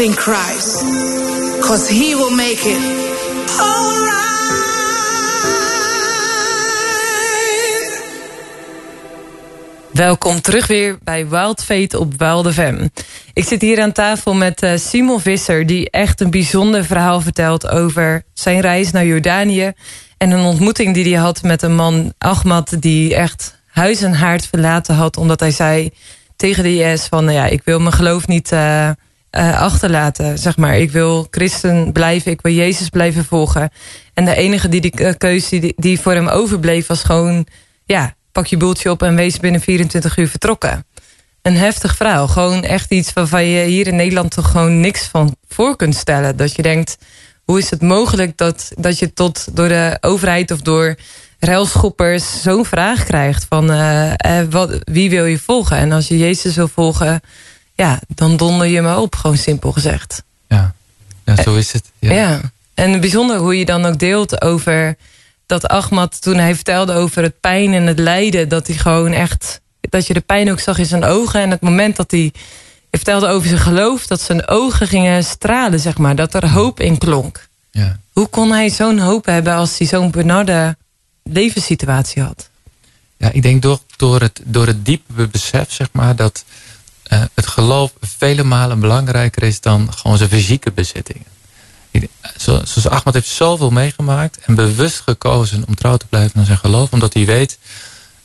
in Christ, cause He will make it. Welkom terug weer bij Wild Fate op Wild FM. Ik zit hier aan tafel met eh, Simon Visser... die echt een bijzonder verhaal vertelt over zijn reis naar Jordanië... en een ontmoeting die hij had met een man, Ahmad... die echt huis en haard verlaten had... omdat hij zei tegen de IS van... nou ja, ik wil mijn geloof niet eh, eh, achterlaten, zeg maar. Ik wil christen blijven, ik wil Jezus blijven volgen. En de enige die die eh, keuze die, die voor hem overbleef... was gewoon, ja, pak je boeltje op en wees binnen 24 uur vertrokken. Een heftig verhaal. Gewoon echt iets waarvan je hier in Nederland toch gewoon niks van voor kunt stellen. Dat je denkt, hoe is het mogelijk dat, dat je tot door de overheid of door ruilschoppers zo'n vraag krijgt van eh, wat, wie wil je volgen? En als je Jezus wil volgen, ja, dan donder je me op, gewoon simpel gezegd. Ja, ja zo is het. Ja. Ja. En bijzonder hoe je dan ook deelt over dat Ahmad, toen hij vertelde over het pijn en het lijden, dat hij gewoon echt, dat je de pijn ook zag in zijn ogen. En het moment dat hij vertelde over zijn geloof, dat zijn ogen gingen stralen, zeg maar, dat er hoop in klonk. Ja. Hoe kon hij zo'n hoop hebben als hij zo'n benarde levenssituatie had? Ja, ik denk door, door, het, door het diepe besef, zeg maar, dat eh, het geloof vele malen belangrijker is dan gewoon zijn fysieke bezittingen. Zoals Ahmad heeft zoveel meegemaakt en bewust gekozen om trouw te blijven aan zijn geloof, omdat hij weet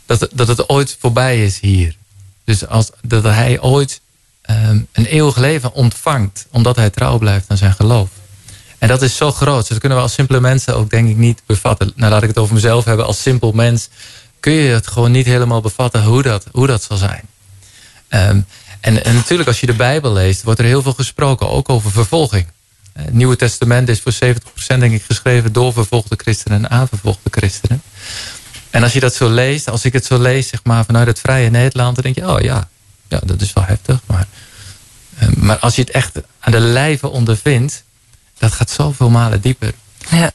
dat, dat het ooit voorbij is hier. Dus als, dat hij ooit ehm, een eeuwig leven ontvangt, omdat hij trouw blijft aan zijn geloof. En dat is zo groot. Dus dat kunnen we als simpele mensen ook denk ik niet bevatten. Nou, laat ik het over mezelf hebben. Als simpel mens kun je het gewoon niet helemaal bevatten hoe dat, hoe dat zal zijn. Ehm, en, en natuurlijk als je de Bijbel leest, wordt er heel veel gesproken. Ook over vervolging. Eh, Het Nieuwe Testament is voor 70% denk ik geschreven door vervolgde christenen en aan vervolgde christenen. En als je dat zo leest, als ik het zo lees, zeg maar, vanuit het vrije Nederland, dan denk je, oh ja, ja dat is wel heftig. Maar, eh, maar als je het echt aan de lijve ondervindt, dat gaat zoveel malen dieper. Ja.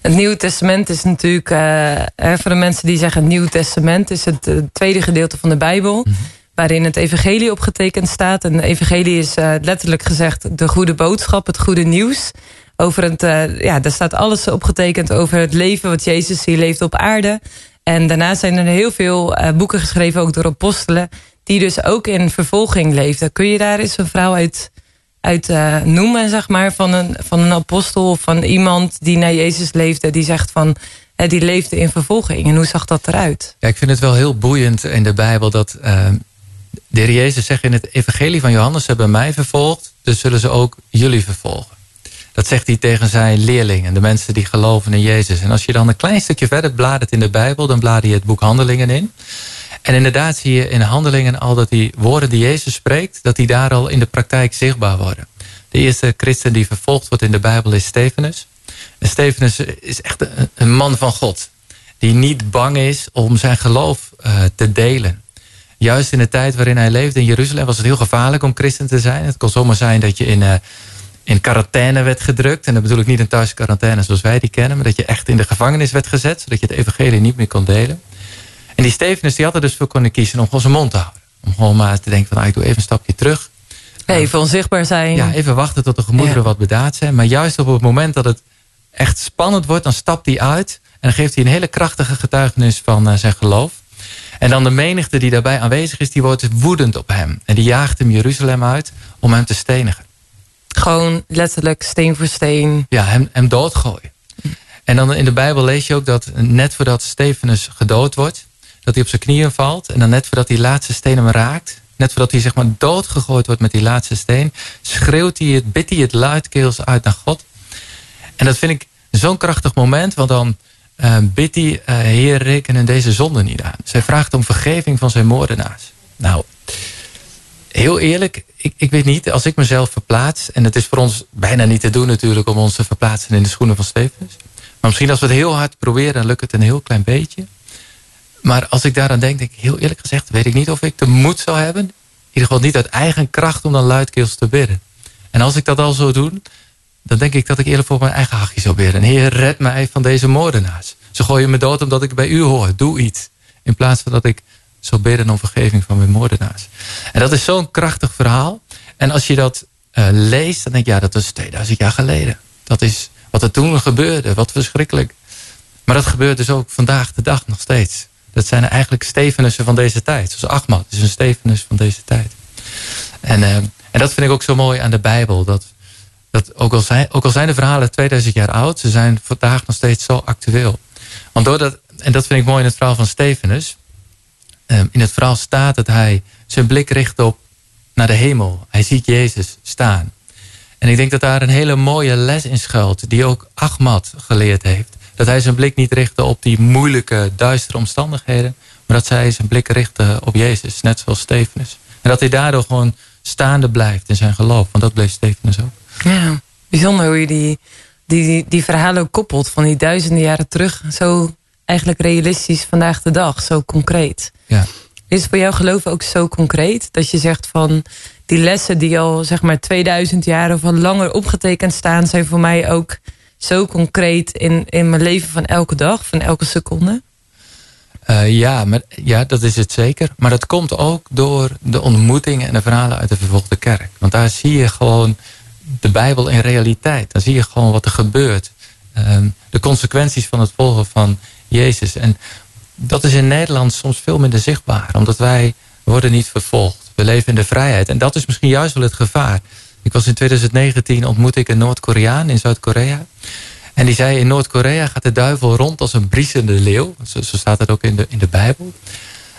Het Nieuwe Testament is natuurlijk, eh, voor de mensen die zeggen het Nieuwe Testament, is het, tweede gedeelte van de Bijbel. Waarin het evangelie opgetekend staat. En de evangelie is eh, letterlijk gezegd de goede boodschap, het goede nieuws. Over het, eh, ja, daar staat alles opgetekend over het leven wat Jezus hier leeft op aarde. En daarna zijn er heel veel eh, boeken geschreven, ook door apostelen. Die dus ook in vervolging leefden. Kun je daar eens een vrouw uit, uit noemen, zeg maar, van een, van een apostel of van iemand die naar Jezus leefde, die zegt van, die leefde in vervolging. En hoe zag dat eruit? Ja, ik vind het wel heel boeiend in de Bijbel dat eh, de Heer Jezus zegt in het evangelie van Johannes, ze hebben mij vervolgd, dus zullen ze ook jullie vervolgen. Dat zegt hij tegen zijn leerlingen, de mensen die geloven in Jezus. En als je dan een klein stukje verder bladert in de Bijbel, dan blader je het boek Handelingen in. En inderdaad zie je in Handelingen al dat die woorden die Jezus spreekt, dat die daar al in de praktijk zichtbaar worden. De eerste christen die vervolgd wordt in de Bijbel is Stefanus. En Stefanus is echt een, man van God. Die niet bang is om zijn geloof uh, te delen. Juist in de tijd waarin hij leefde in Jeruzalem was het heel gevaarlijk om christen te zijn. Het kon zomaar zijn dat je in, uh, in quarantaine werd gedrukt. En dat bedoel ik niet een thuisquarantaine zoals wij die kennen. Maar dat je echt in de gevangenis werd gezet. Zodat je het evangelie niet meer kon delen. En die Stefanus die had er dus voor kunnen kiezen om gewoon zijn mond te houden. Om gewoon maar te denken van nou, ik doe even een stapje terug. Even onzichtbaar zijn. Ja, even wachten tot de gemoederen ja. wat bedaard zijn. Maar juist op het moment dat het echt spannend wordt, dan stapt hij uit. En dan geeft hij een hele krachtige getuigenis van uh, zijn geloof. En dan de menigte die daarbij aanwezig is, die wordt woedend op hem. En die jaagt hem Jeruzalem uit om hem te stenigen. Gewoon letterlijk steen voor steen. Ja, hem, hem doodgooien. En dan in de Bijbel lees je ook dat net voordat Stefanus gedood wordt, dat hij op zijn knieën valt. En dan net voordat die laatste steen hem raakt, net voordat hij zeg maar doodgegooid wordt met die laatste steen, schreeuwt hij het, bidt hij het luidkeels uit naar God. En dat vind ik zo'n krachtig moment, want dan uh, bidt hij, uh, Heer, reken deze zonde niet aan. Zij vraagt om vergeving van zijn moordenaars. Nou, heel eerlijk, ik, ik weet niet, als ik mezelf verplaats, en het is voor ons bijna niet te doen natuurlijk om ons te verplaatsen in de schoenen van Stefanus. Maar misschien als we het heel hard proberen, dan lukt het een heel klein beetje. Maar als ik daaraan denk, denk ik heel eerlijk gezegd, weet ik niet of ik de moed zou hebben. In ieder geval niet uit eigen kracht om dan luidkeels te bidden. En als ik dat al zou doen, dan denk ik dat ik eerlijk voor mijn eigen hachje zou bidden. Heer, red mij van deze moordenaars. Ze gooien me dood omdat ik bij u hoor. Doe iets. In plaats van dat ik zou bidden om vergeving van mijn moordenaars. En dat is zo'n krachtig verhaal. En als je dat uh, leest, dan denk je, ja, dat was 2000 jaar geleden. Dat is wat er toen gebeurde. Wat verschrikkelijk. Maar dat gebeurt dus ook vandaag de dag nog steeds. Dat zijn eigenlijk Stefanussen van deze tijd. Zoals Ahmad is een Stefanus van deze tijd. En, uh, en dat vind ik ook zo mooi aan de Bijbel. Dat, dat ook, al zijn, ook al zijn de verhalen 2000 jaar oud, ze zijn vandaag nog steeds zo actueel. Want doordat, en dat vind ik mooi in het verhaal van Stefanus. Um, in het verhaal staat dat hij zijn blik richt op naar de hemel. Hij ziet Jezus staan. En ik denk dat daar een hele mooie les in schuilt, die ook Ahmad geleerd heeft. Dat hij zijn blik niet richtte op die moeilijke, duistere omstandigheden. Maar dat hij zijn blik richtte op Jezus, net zoals Stefanus. En dat hij daardoor gewoon staande blijft in zijn geloof. Want dat bleef Stefanus ook. Ja, bijzonder hoe je die, die, die, verhalen koppelt. Van die duizenden jaren terug. Zo eigenlijk realistisch vandaag de dag. Zo concreet. Ja. Is voor jouw geloof ook zo concreet? Dat je zegt van die lessen die al zeg maar 2000 jaar of al langer opgetekend staan... zijn voor mij ook zo concreet in, in mijn leven van elke dag, van elke seconde? Uh, ja, maar, ja, dat is het zeker. Maar dat komt ook door de ontmoetingen en de verhalen uit de vervolgde kerk. Want daar zie je gewoon de Bijbel in realiteit. Dan zie je gewoon wat er gebeurt. Um, de consequenties van het volgen van Jezus. En dat is in Nederland soms veel minder zichtbaar. Omdat wij worden niet vervolgd. We leven in de vrijheid. En dat is misschien juist wel het gevaar. Ik was in 2019 ontmoette ik een Noord-Koreaan in Zuid-Korea. En die zei in Noord-Korea gaat de duivel rond als een briesende leeuw. Zo, staat het ook in de, in de Bijbel.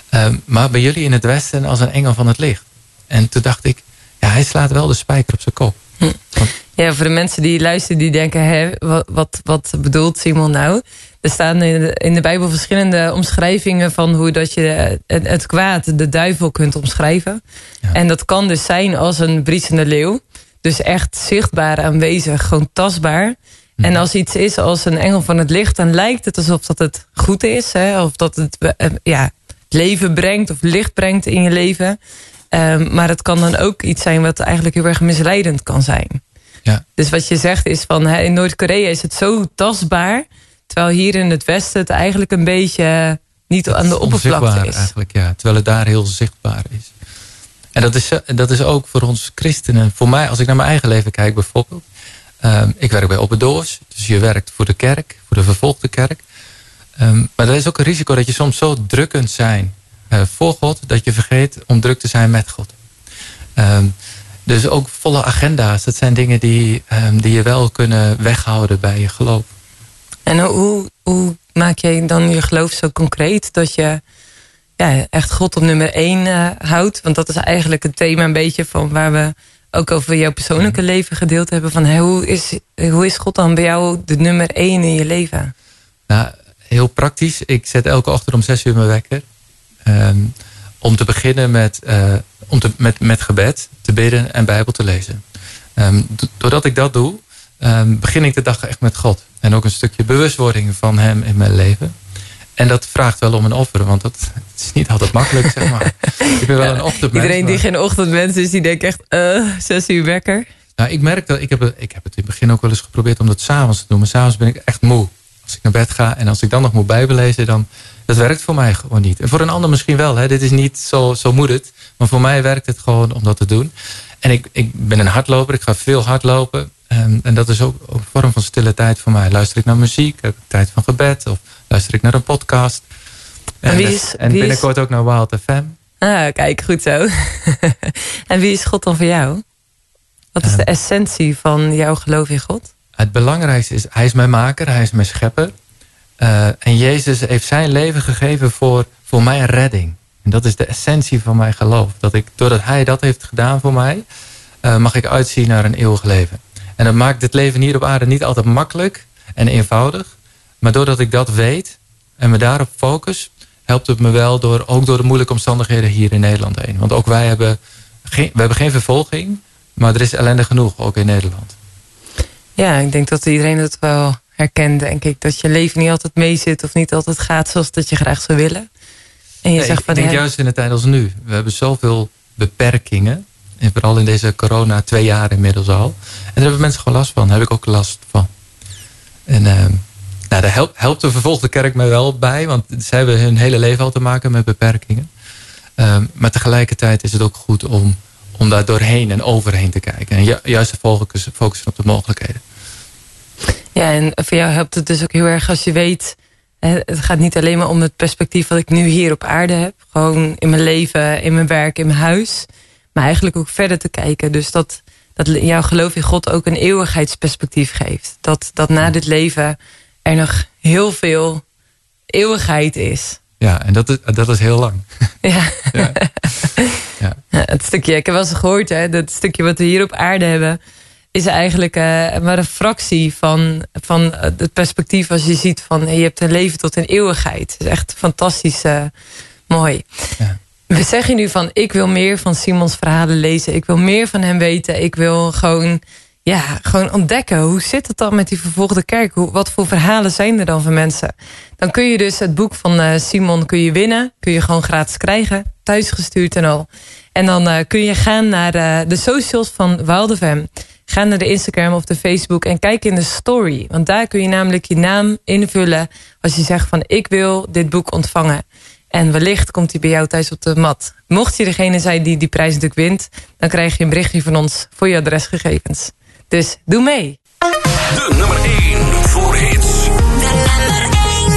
Um, maar bij jullie in het Westen als een engel van het licht. En toen dacht ik, ja, hij slaat wel de spijker op zijn kop. Hm. Ja, voor de mensen die luisteren, die denken, hè, wat, wat, wat bedoelt Simon nou? Er staan in de, in de Bijbel verschillende omschrijvingen van hoe dat je het, het kwaad, de duivel, kunt omschrijven. Ja. En dat kan dus zijn als een briesende leeuw. Dus echt zichtbaar aanwezig, gewoon tastbaar. En als iets is als een engel van het licht, dan lijkt het alsof dat het goed is. Hè? Of dat het eh, ja, leven brengt of licht brengt in je leven. Um, maar het kan dan ook iets zijn wat eigenlijk heel erg misleidend kan zijn. Ja. Dus wat je zegt is van hè, in Noord-Korea is het zo tastbaar. Terwijl hier in het Westen het eigenlijk een beetje niet aan de oppervlakte is. Eigenlijk, ja. Terwijl het daar heel zichtbaar is. En dat is, dat is ook voor ons christenen. Voor mij, als ik naar mijn eigen leven kijk bijvoorbeeld. Um, ik werk bij Open Doors. Dus je werkt voor de kerk, voor de vervolgde kerk. Um, maar er is ook een risico dat je soms zo druk kunt zijn voor God... dat je vergeet om druk te zijn met God. Um, dus ook volle agenda's. Dat zijn dingen die, die je wel kunnen weghouden bij je geloof. En hoe, hoe maak je dan je geloof zo concreet dat je ja, echt God op nummer één uh, houdt? Want dat is eigenlijk het thema een beetje van waar we ook over jouw persoonlijke mhm. leven gedeeld hebben. Van, hey, hoe, is, hoe is God dan bij jou de nummer één in je leven? Nou, heel praktisch. Ik zet elke ochtend om zes uur mijn wekker. Um, om te beginnen met, uh, om te, met, met gebed, te bidden en Bijbel te lezen. Um, doordat ik dat doe, um, begin ik de dag echt met God. En ook een stukje bewustwording van hem in mijn leven. En dat vraagt wel om een offer, want dat is niet altijd makkelijk, zeg maar. Ik ben wel een ochtendmens. Iedereen die geen ochtendmens is, die denkt echt, uh, zes uur wekker. Nou, ik merk dat, ik heb, ik heb het in het begin ook wel eens geprobeerd om dat s'avonds te doen. Maar s'avonds ben ik echt moe. Als ik naar bed ga en als ik dan nog moet bijbelezen, dan, dat werkt voor mij gewoon niet. En voor een ander misschien wel, hè. dit is niet zo, zo moet het. Maar voor mij werkt het gewoon om dat te doen. En ik, ik ben een hardloper, ik ga veel hardlopen. En, en dat is ook, ook, een vorm van stille tijd voor mij. Luister ik naar muziek, heb ik tijd van gebed of luister ik naar een podcast. En, en, wie is, en binnenkort ook naar Wild FM. Ah, kijk, goed zo. en wie is God dan voor jou? Wat is de essentie van jouw geloof in God? Het belangrijkste is, hij is mijn maker, hij is mijn schepper. Uh, en Jezus heeft zijn leven gegeven voor, voor mijn redding. En dat is de essentie van mijn geloof. Dat ik, doordat hij dat heeft gedaan voor mij, uh, mag ik uitzien naar een eeuwig leven. En dat maakt het leven hier op aarde niet altijd makkelijk en eenvoudig. Maar doordat ik dat weet en me daarop focus, helpt het me wel door, ook door de moeilijke omstandigheden hier in Nederland heen. Want ook wij hebben geen, we hebben geen vervolging, maar er is ellende genoeg, ook in Nederland. Ja, ik denk dat iedereen het wel herkent, denk ik. Dat je leven niet altijd meezit of niet altijd gaat zoals dat je graag zou willen. En je nee, zegt van, ik denk juist in de tijd als nu. We hebben zoveel beperkingen. En vooral in deze corona, twee jaar inmiddels al. En daar hebben mensen gewoon last van. Daar heb ik ook last van. En uh, nou, daar helpt, helpt de vervolgde kerk mij wel bij. Want ze hebben hun hele leven al te maken met beperkingen. Um, maar tegelijkertijd is het ook goed om, om daar doorheen en overheen te kijken. En ju juist te focussen, focussen op de mogelijkheden. Ja, en voor jou helpt het dus ook heel erg als je weet... Het gaat niet alleen maar om het perspectief wat ik nu hier op aarde heb. Gewoon in mijn leven, in mijn werk, in mijn huis. Maar eigenlijk ook verder te kijken. Dus dat, dat jouw geloof in God ook een eeuwigheidsperspectief geeft. Dat, dat na dit leven er nog heel veel eeuwigheid is. Ja, en dat is, dat is heel lang. Ja. ja. ja. Het stukje, ik heb wel eens gehoord, hè, dat stukje wat we hier op aarde hebben, is eigenlijk uh, maar een fractie van, van het perspectief als je ziet van je hebt een leven tot een eeuwigheid. Het is echt fantastisch uh, mooi. Ja. We zeggen nu van ik wil meer van Simons verhalen lezen. Ik wil meer van hem weten. Ik wil gewoon ja, gewoon ontdekken. Hoe zit het dan met die vervolgde kerk? Hoe, wat voor verhalen zijn er dan van mensen? Dan kun je dus het boek van uh, Simon kun je winnen. Kun je gewoon gratis krijgen. Thuisgestuurd en al. En dan kun je gaan naar de socials van Wildefem. Ga naar de Instagram of de Facebook en kijk in de story. Want daar kun je namelijk je naam invullen. Als je zegt van ik wil dit boek ontvangen. En wellicht komt hij bij jou thuis op de mat. Mocht je degene zijn die die prijs natuurlijk wint... dan krijg je een berichtje van ons voor je adresgegevens. Dus doe mee. De nummer 1 voor hits. De nummer 1.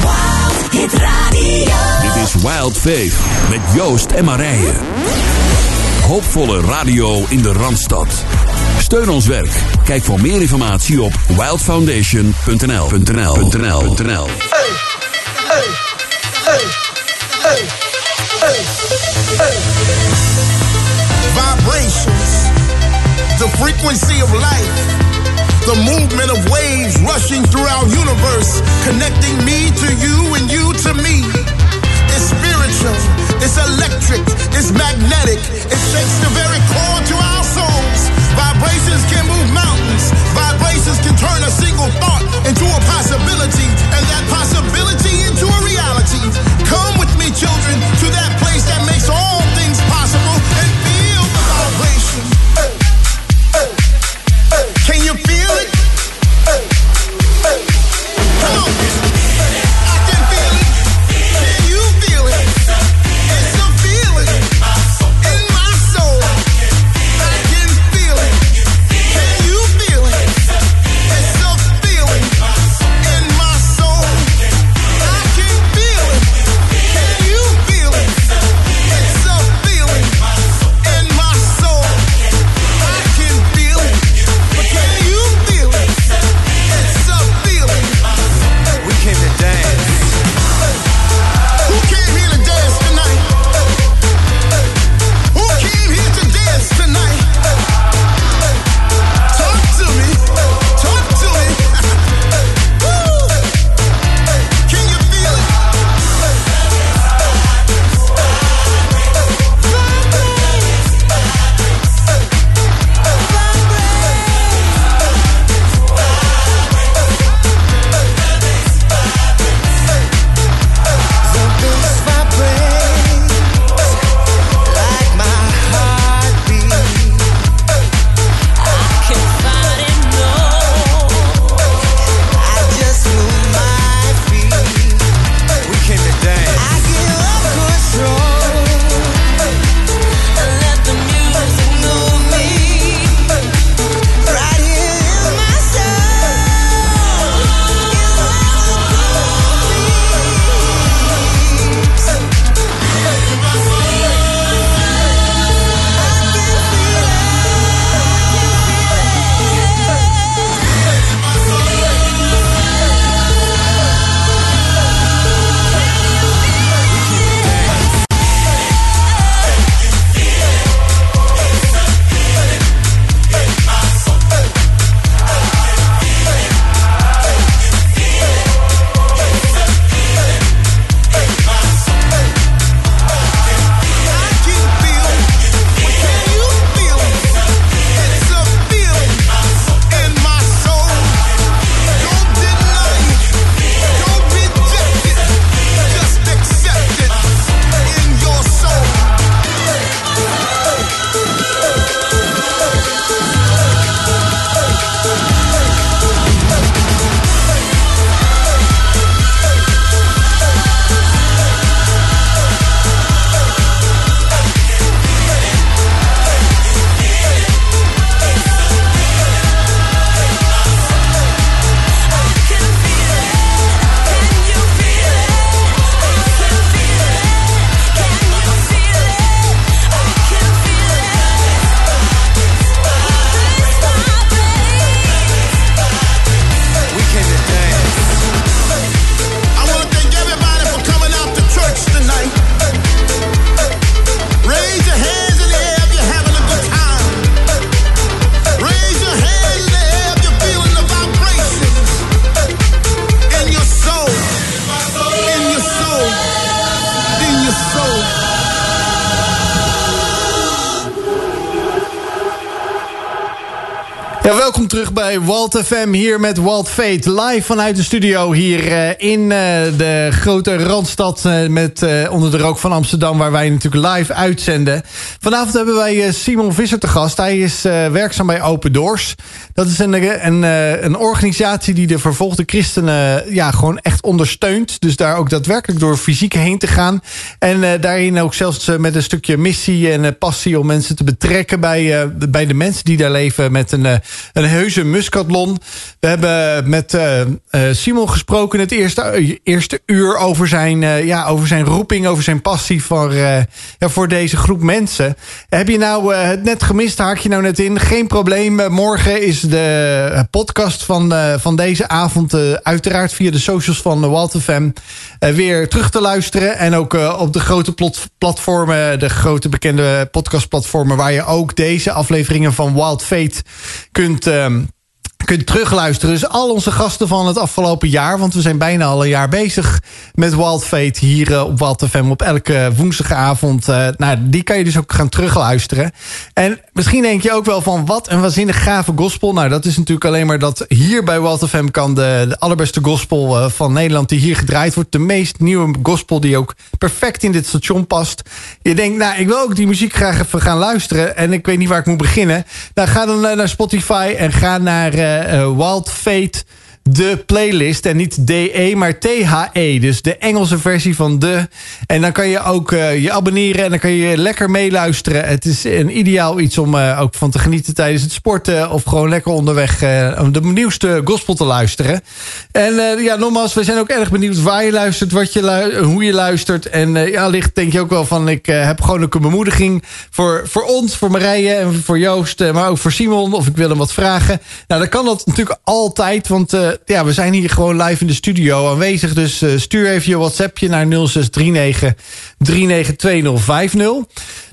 Wild Hit Radio. Dit is Wild Faith met Joost en Marije. Hoopvolle radio in de Randstad. Steun ons werk. Kijk voor meer informatie op wildfoundation.nl. Vibrations, the frequency of life, the movement of waves rushing through our universe, connecting me to you and you to me. It's electric, it's magnetic, it shakes the very core to our souls. Vibrations can move mountains. Vibrations can turn a single thought into a possibility, and that possibility into a reality. Come with me, children, to that. FM hier met Walt Fate. Live vanuit de studio hier uh, in uh, de grote Randstad uh, met onder de rook van Amsterdam... waar wij natuurlijk live uitzenden. Vanavond hebben wij Simon Visser te gast. Hij is werkzaam bij Open Doors. Dat is een, een, een organisatie die de vervolgde christenen ja, gewoon echt ondersteunt. Dus daar ook daadwerkelijk door fysiek heen te gaan. En daarin ook zelfs met een stukje missie en passie... om mensen te betrekken bij, bij de mensen die daar leven met een een heuse muskatlon. We hebben met uh, Simon gesproken het eerste, eerste uur over zijn, ja, over zijn roeping, over zijn passie voor, ja, voor deze groep mensen. Heb je nou het net gemist, haak je nou net in? Geen probleem. morgen is de podcast van, van deze avond uiteraard via de socials van Walt FM weer terug te luisteren. En ook op de grote platformen, de grote bekende podcastplatformen waar je ook deze afleveringen van Wild Fate kunt... Um, kunt terugluisteren. Dus al onze gasten van het afgelopen jaar... want we zijn bijna al een jaar bezig met Wild Fate... hier uh, op Wild FM op elke woensdagavond. Uh, nou, die kan je dus ook gaan terugluisteren. En misschien denk je ook wel van... wat een waanzinnig gave gospel. Nou, dat is natuurlijk alleen maar dat hier bij Wild FM... kan de, allerbeste gospel uh, van Nederland die hier gedraaid wordt... de meest nieuwe gospel die ook perfect in dit station past. Je denkt, nou, ik wil ook die muziek graag even gaan luisteren... en ik weet niet waar ik moet beginnen. Nou, ga dan naar Spotify en ga naar Wild Fate de playlist. En niet DE, maar THE. Dus de Engelse versie van de. En dan kan je ook uh, je abonneren en dan kan je lekker meeluisteren. Het is een ideaal iets om uh, ook van te genieten tijdens het sporten. Of gewoon lekker onderweg uh, om de nieuwste gospel te luisteren. En ja, nogmaals, we zijn ook erg benieuwd waar je luistert, wat je hoe je luistert. En ja, licht denk je ook wel van, ik heb gewoon ook een bemoediging voor, voor ons, voor Marije en voor Joost. maar ook voor Simon, of ik wil hem wat vragen. Nou, dan kan dat natuurlijk altijd, want ja, we zijn hier gewoon live in de studio aanwezig. Dus uh, stuur even je WhatsAppje naar 0639 392050.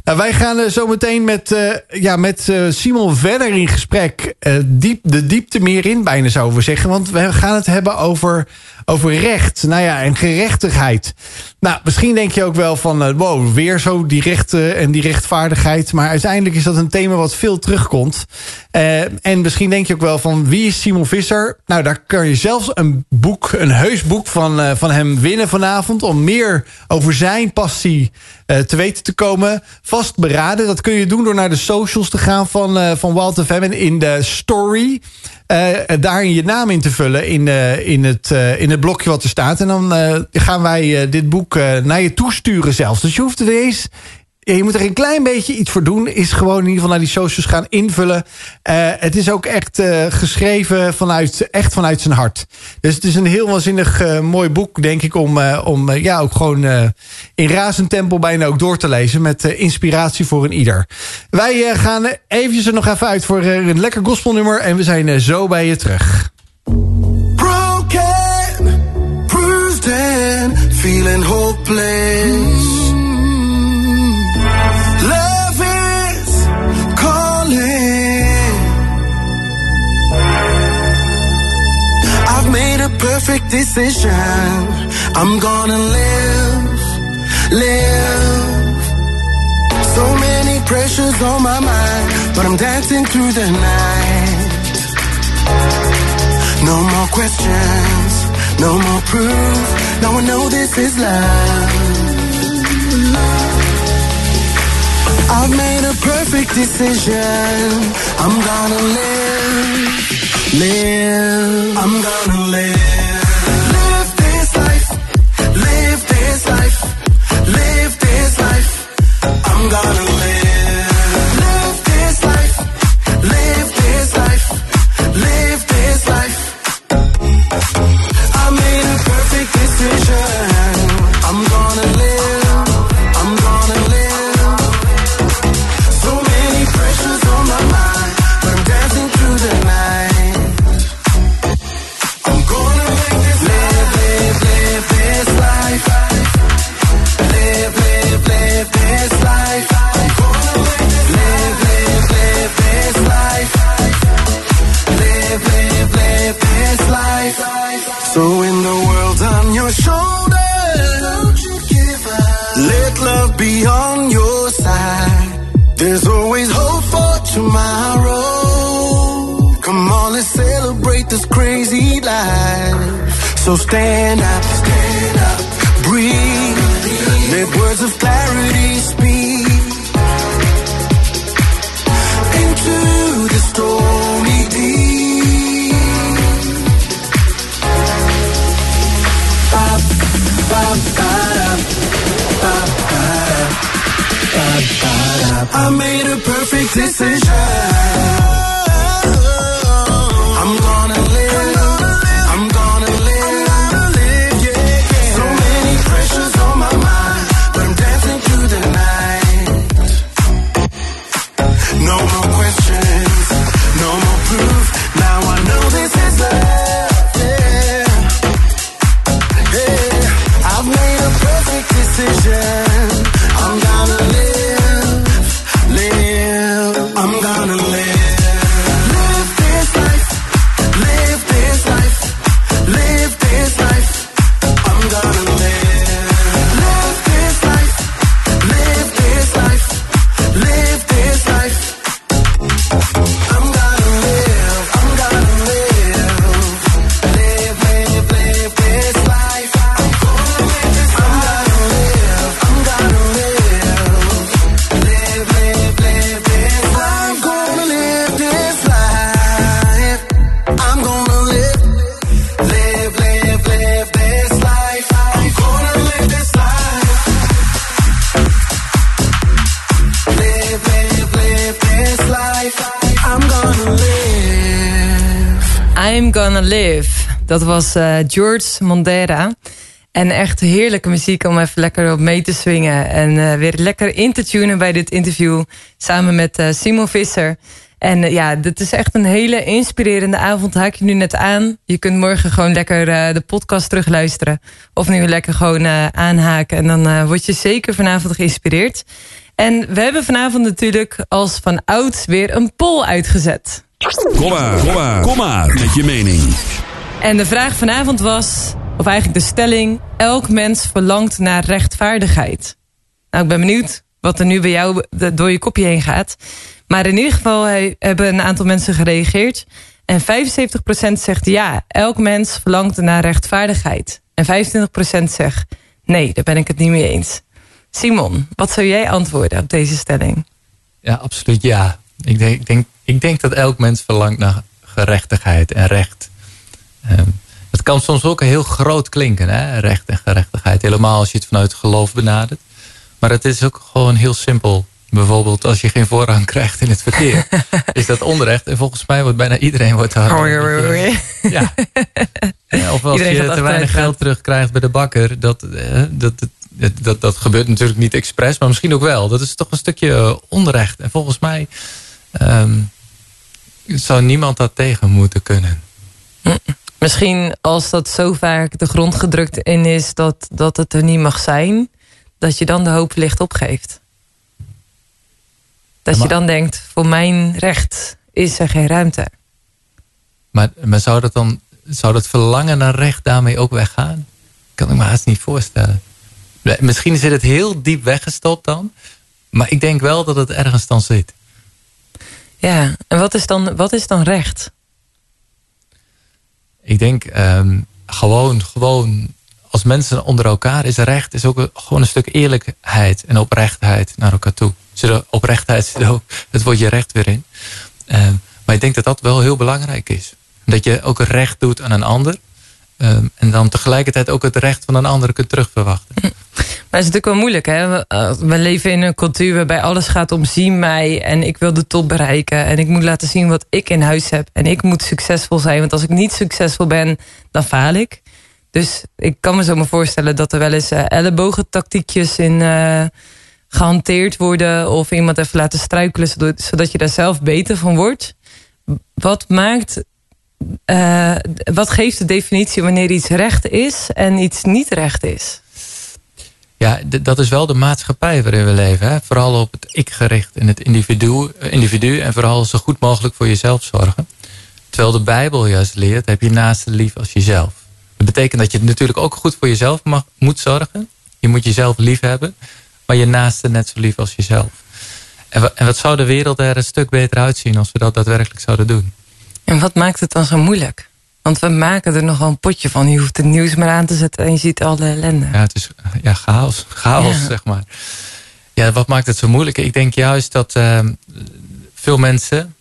Nou, wij gaan uh, zo meteen met, uh, ja, met uh, Simon verder in gesprek. diep, de diepte meer in, bijna zouden we zeggen. Want we gaan het hebben over, over recht. Nou ja, en gerechtigheid. Nou, misschien denk je ook wel van... wow, weer zo die rechten en die rechtvaardigheid. Maar uiteindelijk is dat een thema wat veel terugkomt. en misschien denk je ook wel van... wie is Simon Visser? Nou, daar kun je zelfs een boek, een heus boek van, van hem winnen vanavond... om meer over zijn passie te weten te komen vastberaden. Dat kun je doen door naar de socials te gaan van, uh, van Walt FM. En in de story uh, daarin je naam in te vullen in, uh, in, het, in het blokje wat er staat. En dan gaan wij dit boek naar je toesturen zelfs. Dus je hoeft er eens je moet er een klein beetje iets voor doen. Is gewoon in ieder geval naar die socials gaan invullen. Uh, het is ook echt uh, geschreven vanuit, echt vanuit zijn hart. Dus het is een heel waanzinnig uh, mooi boek, denk ik, om, om ja, ook gewoon in razend tempo bijna ook door te lezen. Met inspiratie voor een ieder. Wij gaan eventjes er nog even uit voor een lekker gospelnummer. En we zijn zo bij je terug. Broken, bruised and feeling hopeless. Perfect decision. I'm gonna live, live. So many pressures on my mind, but I'm dancing through the night. No more questions, no more proof. Now I know this is love. I've made a perfect decision. I'm gonna live, live. I'm gonna live. this life, live this life. Dat was eh, George Mondera. En echt heerlijke muziek om even lekker op mee te swingen. En eh, weer lekker in te tunen bij dit interview. Samen met eh, Simon Visser. En ja, dit is echt een hele inspirerende avond. Haak je nu net aan. Je kunt morgen gewoon lekker de podcast terugluisteren. Of nu lekker gewoon aanhaken. En dan word je zeker vanavond geïnspireerd. En we hebben vanavond natuurlijk als van ouds weer een poll uitgezet. Kom maar, kom maar, kom maar met je mening. En de vraag vanavond was, of eigenlijk de stelling... elk mens verlangt naar rechtvaardigheid. Nou, ik ben benieuwd wat er nu bij jou door je kopje heen gaat. Maar in ieder geval he- hebben een aantal mensen gereageerd. En 75% zegt ja, elk mens verlangt naar rechtvaardigheid. En 25% zegt nee, daar ben ik het niet mee eens. Simon, wat zou jij antwoorden op deze stelling? Ja, absoluut ja. Ik denk, ik denk, ik denk dat elk mens verlangt naar gerechtigheid en recht. Ehm, het kan soms ook heel groot klinken, hè? recht en gerechtigheid. Helemaal als je het vanuit geloof benadert. Maar het is ook gewoon heel simpel. Bijvoorbeeld als je geen voorrang krijgt in het verkeer. is dat onrecht. En volgens mij wordt bijna iedereen wordt daar... Oei. Ja. Ja, Of als Iedereen je te weinig geld terugkrijgt bij de bakker. Dat, eh, dat, dat, dat, dat gebeurt natuurlijk niet expres, maar misschien ook wel. Dat is toch een stukje eh, onrecht. En volgens mij ehm, zou niemand dat tegen moeten kunnen. Misschien als dat zo vaak de grond gedrukt in is dat, dat het er niet mag zijn, dat je dan de hoop licht opgeeft. Dat Ja, je dan denkt, voor mijn recht is er geen ruimte. Maar, maar zou dat dan zou dat verlangen naar recht daarmee ook weggaan? Kan ik me haast niet voorstellen. Misschien zit het heel diep weggestopt dan. Maar ik denk wel dat het ergens dan zit. Ja, en wat is dan, wat is dan recht? Ik denk ehm, gewoon, gewoon als mensen onder elkaar is recht, is ook gewoon een stuk eerlijkheid en oprechtheid naar elkaar toe. Zit oprechtheid zit ook het woordje recht weer in. Ehm, maar ik denk dat dat wel heel belangrijk is. Dat je ook recht doet aan een ander. ehm, en dan tegelijkertijd ook het recht van een ander kunt terugverwachten. Maar het is natuurlijk wel moeilijk. Hè? We, eh, we leven in een cultuur waarbij alles gaat om zie mij. En ik wil de top bereiken. En ik moet laten zien wat ik in huis heb. En ik moet succesvol zijn. Want als ik niet succesvol ben, dan faal ik. Dus ik kan me zo maar voorstellen dat er wel eens eh, ellebogentactiekjes in eh, gehanteerd worden. Of iemand even laten struikelen. Zodat, je daar zelf beter van wordt. Wat maakt... wat geeft de definitie wanneer iets recht is en iets niet recht is? Ja, dat is wel de maatschappij waarin we leven. Hè? Vooral op het ik gericht en het individu, eh, individu. En vooral zo goed mogelijk voor jezelf zorgen. Terwijl de Bijbel juist leert, heb je naaste lief als jezelf. Dat betekent dat je natuurlijk ook goed voor jezelf mag, moet zorgen. Je moet jezelf lief hebben. Maar je naaste net zo lief als jezelf. En, en wat zou de wereld er een stuk beter uitzien als we dat daadwerkelijk zouden doen? En wat maakt het dan zo moeilijk? Want we maken er nogal een potje van. Je hoeft het nieuws maar aan te zetten en je ziet al de ellende. Ja, het is ja, chaos. Chaos, Ja. zeg maar. Ja, wat maakt het zo moeilijk? Ik denk juist dat eh, veel mensen...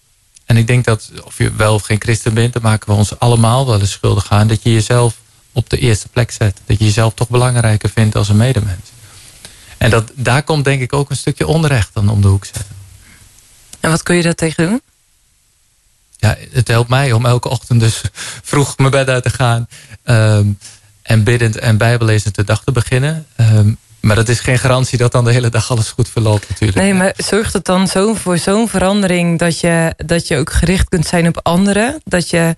en ik denk dat of je wel of geen christen bent... dan maken we ons allemaal wel eens schuldig aan... dat je jezelf op de eerste plek zet. Dat je jezelf toch belangrijker vindt als een medemens. En dat, daar komt denk ik ook een stukje onrecht dan om de hoek zetten. En wat kun je daar tegen doen? Ja, het helpt mij om elke ochtend dus vroeg mijn bed uit te gaan. ehm, en biddend en bijbelezend de dag te beginnen. Ehm, maar dat is geen garantie dat dan de hele dag alles goed verloopt natuurlijk. Nee, maar zorgt het dan zo voor zo'n verandering dat je, dat je ook gericht kunt zijn op anderen? Dat je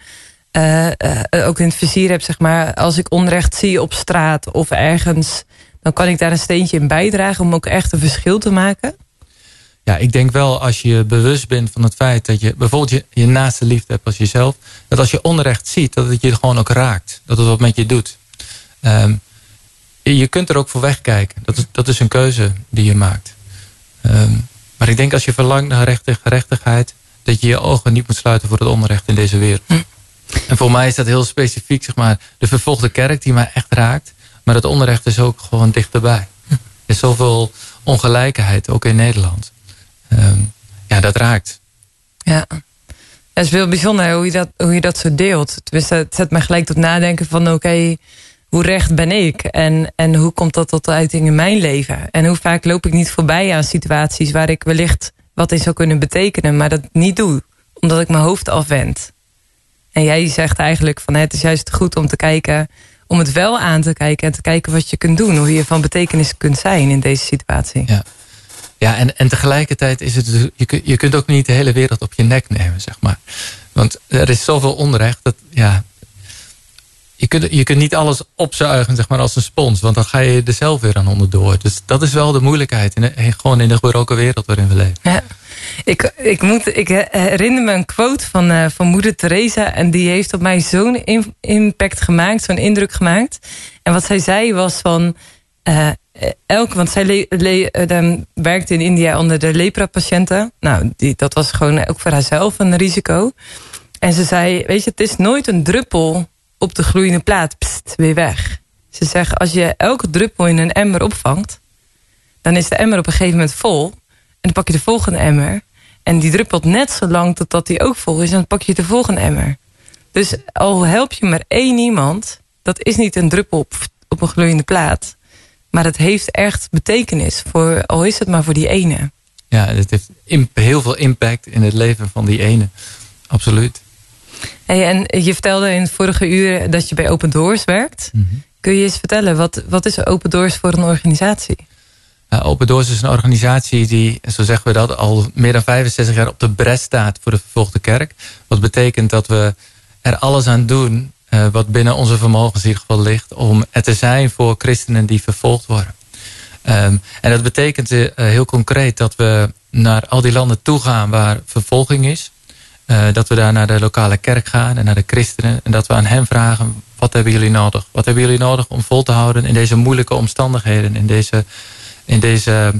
eh, eh, ook in het vizier hebt, zeg maar, als ik onrecht zie op straat of ergens, dan kan ik daar een steentje in bijdragen om ook echt een verschil te maken? Ja, ik denk wel als je bewust bent van het feit dat je bijvoorbeeld je, je naaste liefde hebt als jezelf. Dat als je onrecht ziet, dat het je gewoon ook raakt. Dat het wat met je doet. Ehm, je kunt er ook voor wegkijken. Dat is, dat is een keuze die je maakt. Ehm, maar ik denk als je verlangt naar recht en gerechtigheid... dat je je ogen niet moet sluiten voor het onrecht in deze wereld. En voor mij is dat heel specifiek, zeg maar, de vervolgde kerk die mij echt raakt. Maar het onrecht is ook gewoon dichterbij. Er is zoveel ongelijkheid, ook in Nederland. Ehm, ja, dat raakt. Ja. Het is wel bijzonder hoe je dat, hoe je dat zo deelt. Tenminste, het zet me gelijk tot nadenken van oké, hoe recht ben ik? En, en hoe komt dat tot uiting in mijn leven? En hoe vaak loop ik niet voorbij aan situaties waar ik wellicht wat in zou kunnen betekenen, maar dat niet doe, omdat ik mijn hoofd afwend. En jij zegt eigenlijk van het is juist goed om te kijken, om het wel aan te kijken en te kijken wat je kunt doen, hoe je van betekenis kunt zijn in deze situatie. Ja. Ja, en, en tegelijkertijd is het, dus- je, je kunt ook niet de hele wereld op je nek nemen, zeg maar. Want er is zoveel onrecht dat, ja, je kunt, je kunt niet alles opzuigen, zeg maar, als een spons. Want dan ga je er zelf weer aan onderdoor. Dus dat is wel de moeilijkheid, in gewoon in de gebroken wereld waarin we leven. Ja. Ik, ik, moet, ik herinner me een quote van, eh, van moeder Teresa. En die heeft op mij zo'n impact gemaakt, zo'n indruk gemaakt. En wat zij zei was van... eh elk, want zij eh, werkte in India onder de lepra-patiënten. Nou, die, dat was gewoon ook voor haarzelf een risico. En ze zei, weet je, het is nooit een druppel op de gloeiende plaat. Weer weg. Ze zegt, als je elke druppel in een emmer opvangt... dan is de emmer op een gegeven moment vol. En dan pak je de volgende emmer. En die druppelt net zo lang totdat die ook vol is. En dan pak je de volgende emmer. Dus al help je maar één iemand... dat is niet een druppel op, op een gloeiende plaat. Maar het heeft echt betekenis. Voor, al is het maar voor die ene. Ja, het heeft heel veel impact in het leven van die ene. Absoluut. Hey, en je vertelde in het vorige uur dat je bij Open Doors werkt. Kun je eens vertellen, wat, wat is Open Doors voor een organisatie? Uh, Open Doors is een organisatie die, zo zeggen we dat, al meer dan 65 jaar op de bres staat voor de vervolgde kerk. Wat betekent dat we er alles aan doen uh, wat binnen onze vermogens in ieder geval ligt om er te zijn voor christenen die vervolgd worden. Um, en dat betekent uh, heel concreet dat we naar al die landen toe gaan waar vervolging is. Uh, dat we daar naar de lokale kerk gaan en naar de christenen. En dat we aan hen vragen, wat hebben jullie nodig? Wat hebben jullie nodig om vol te houden in deze moeilijke omstandigheden, in deze, in deze,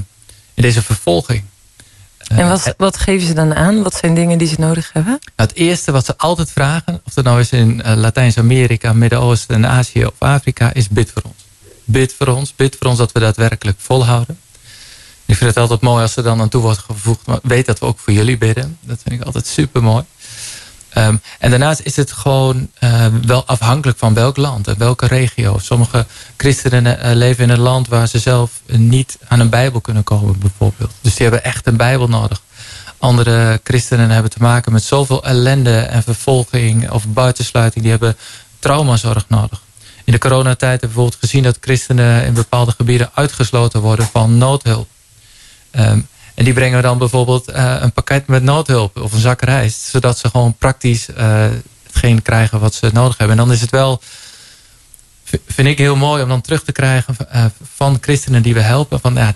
in deze vervolging? En wat, wat geven ze dan aan? Wat zijn dingen die ze nodig hebben? Nou, het eerste wat ze altijd vragen, of dat nou is in uh, Latijns-Amerika, Midden-Oosten en Azië of Afrika, is bid voor ons. Bid voor ons, bid voor ons dat we daadwerkelijk volhouden. Ik vind het altijd mooi als er dan aan toe wordt gevoegd. Maar weet dat we ook voor jullie bidden. Dat vind ik altijd super mooi. Um, en daarnaast is het gewoon uh, wel afhankelijk van welk land en welke regio. Sommige christenen uh, leven in een land waar ze zelf niet aan een bijbel kunnen komen bijvoorbeeld. Dus die hebben echt een bijbel nodig. Andere christenen hebben te maken met zoveel ellende en vervolging of buitensluiting. Die hebben traumazorg nodig. In de coronatijd hebben we bijvoorbeeld gezien dat christenen in bepaalde gebieden uitgesloten worden van noodhulp. Um, en die brengen dan bijvoorbeeld uh, een pakket met noodhulp of een zak rijst. Zodat ze gewoon praktisch uh, hetgeen krijgen wat ze nodig hebben. En dan is het wel, vind ik heel mooi om dan terug te krijgen uh, van christenen die we helpen. Van, ja,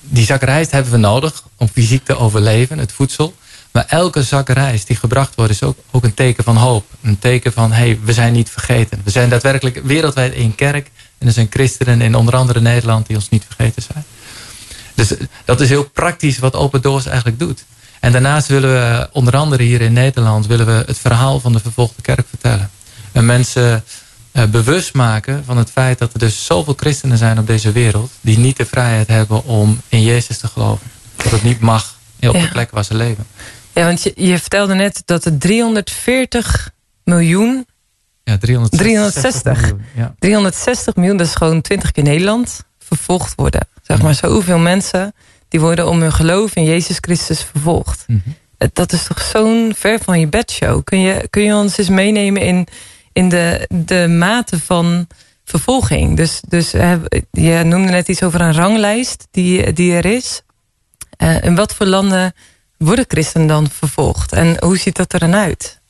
die zak rijst hebben we nodig om fysiek te overleven, het voedsel. Maar elke zak rijst die gebracht wordt is ook, ook een teken van hoop. Een teken van, hé, hey, we zijn niet vergeten. We zijn daadwerkelijk wereldwijd één kerk. En er zijn christenen in onder andere Nederland die ons niet vergeten zijn. Dus dat is heel praktisch wat Open Doors eigenlijk doet. En daarnaast willen we onder andere hier in Nederland... willen we het verhaal van de vervolgde kerk vertellen. En mensen eh, bewust maken van het feit dat er dus zoveel christenen zijn op deze wereld. die niet de vrijheid hebben om in Jezus te geloven. Dat het niet mag op de plek waar ze leven. Ja, want je, je vertelde net dat er 340 miljoen, Ja, 360. 360. miljoen, Ja. 360 miljoen, dat is gewoon 20 keer Nederland, vervolgd worden. Zeg maar, zoveel mensen die worden om hun geloof in Jezus Christus vervolgd. Mhm. Dat is toch zo'n ver van je bedshow. Kun je, kun je ons eens meenemen in, in de, de mate van vervolging? Dus, dus je noemde net iets over een ranglijst die, die er is. Eh, in wat voor landen worden christenen dan vervolgd? En hoe ziet dat er dan uit?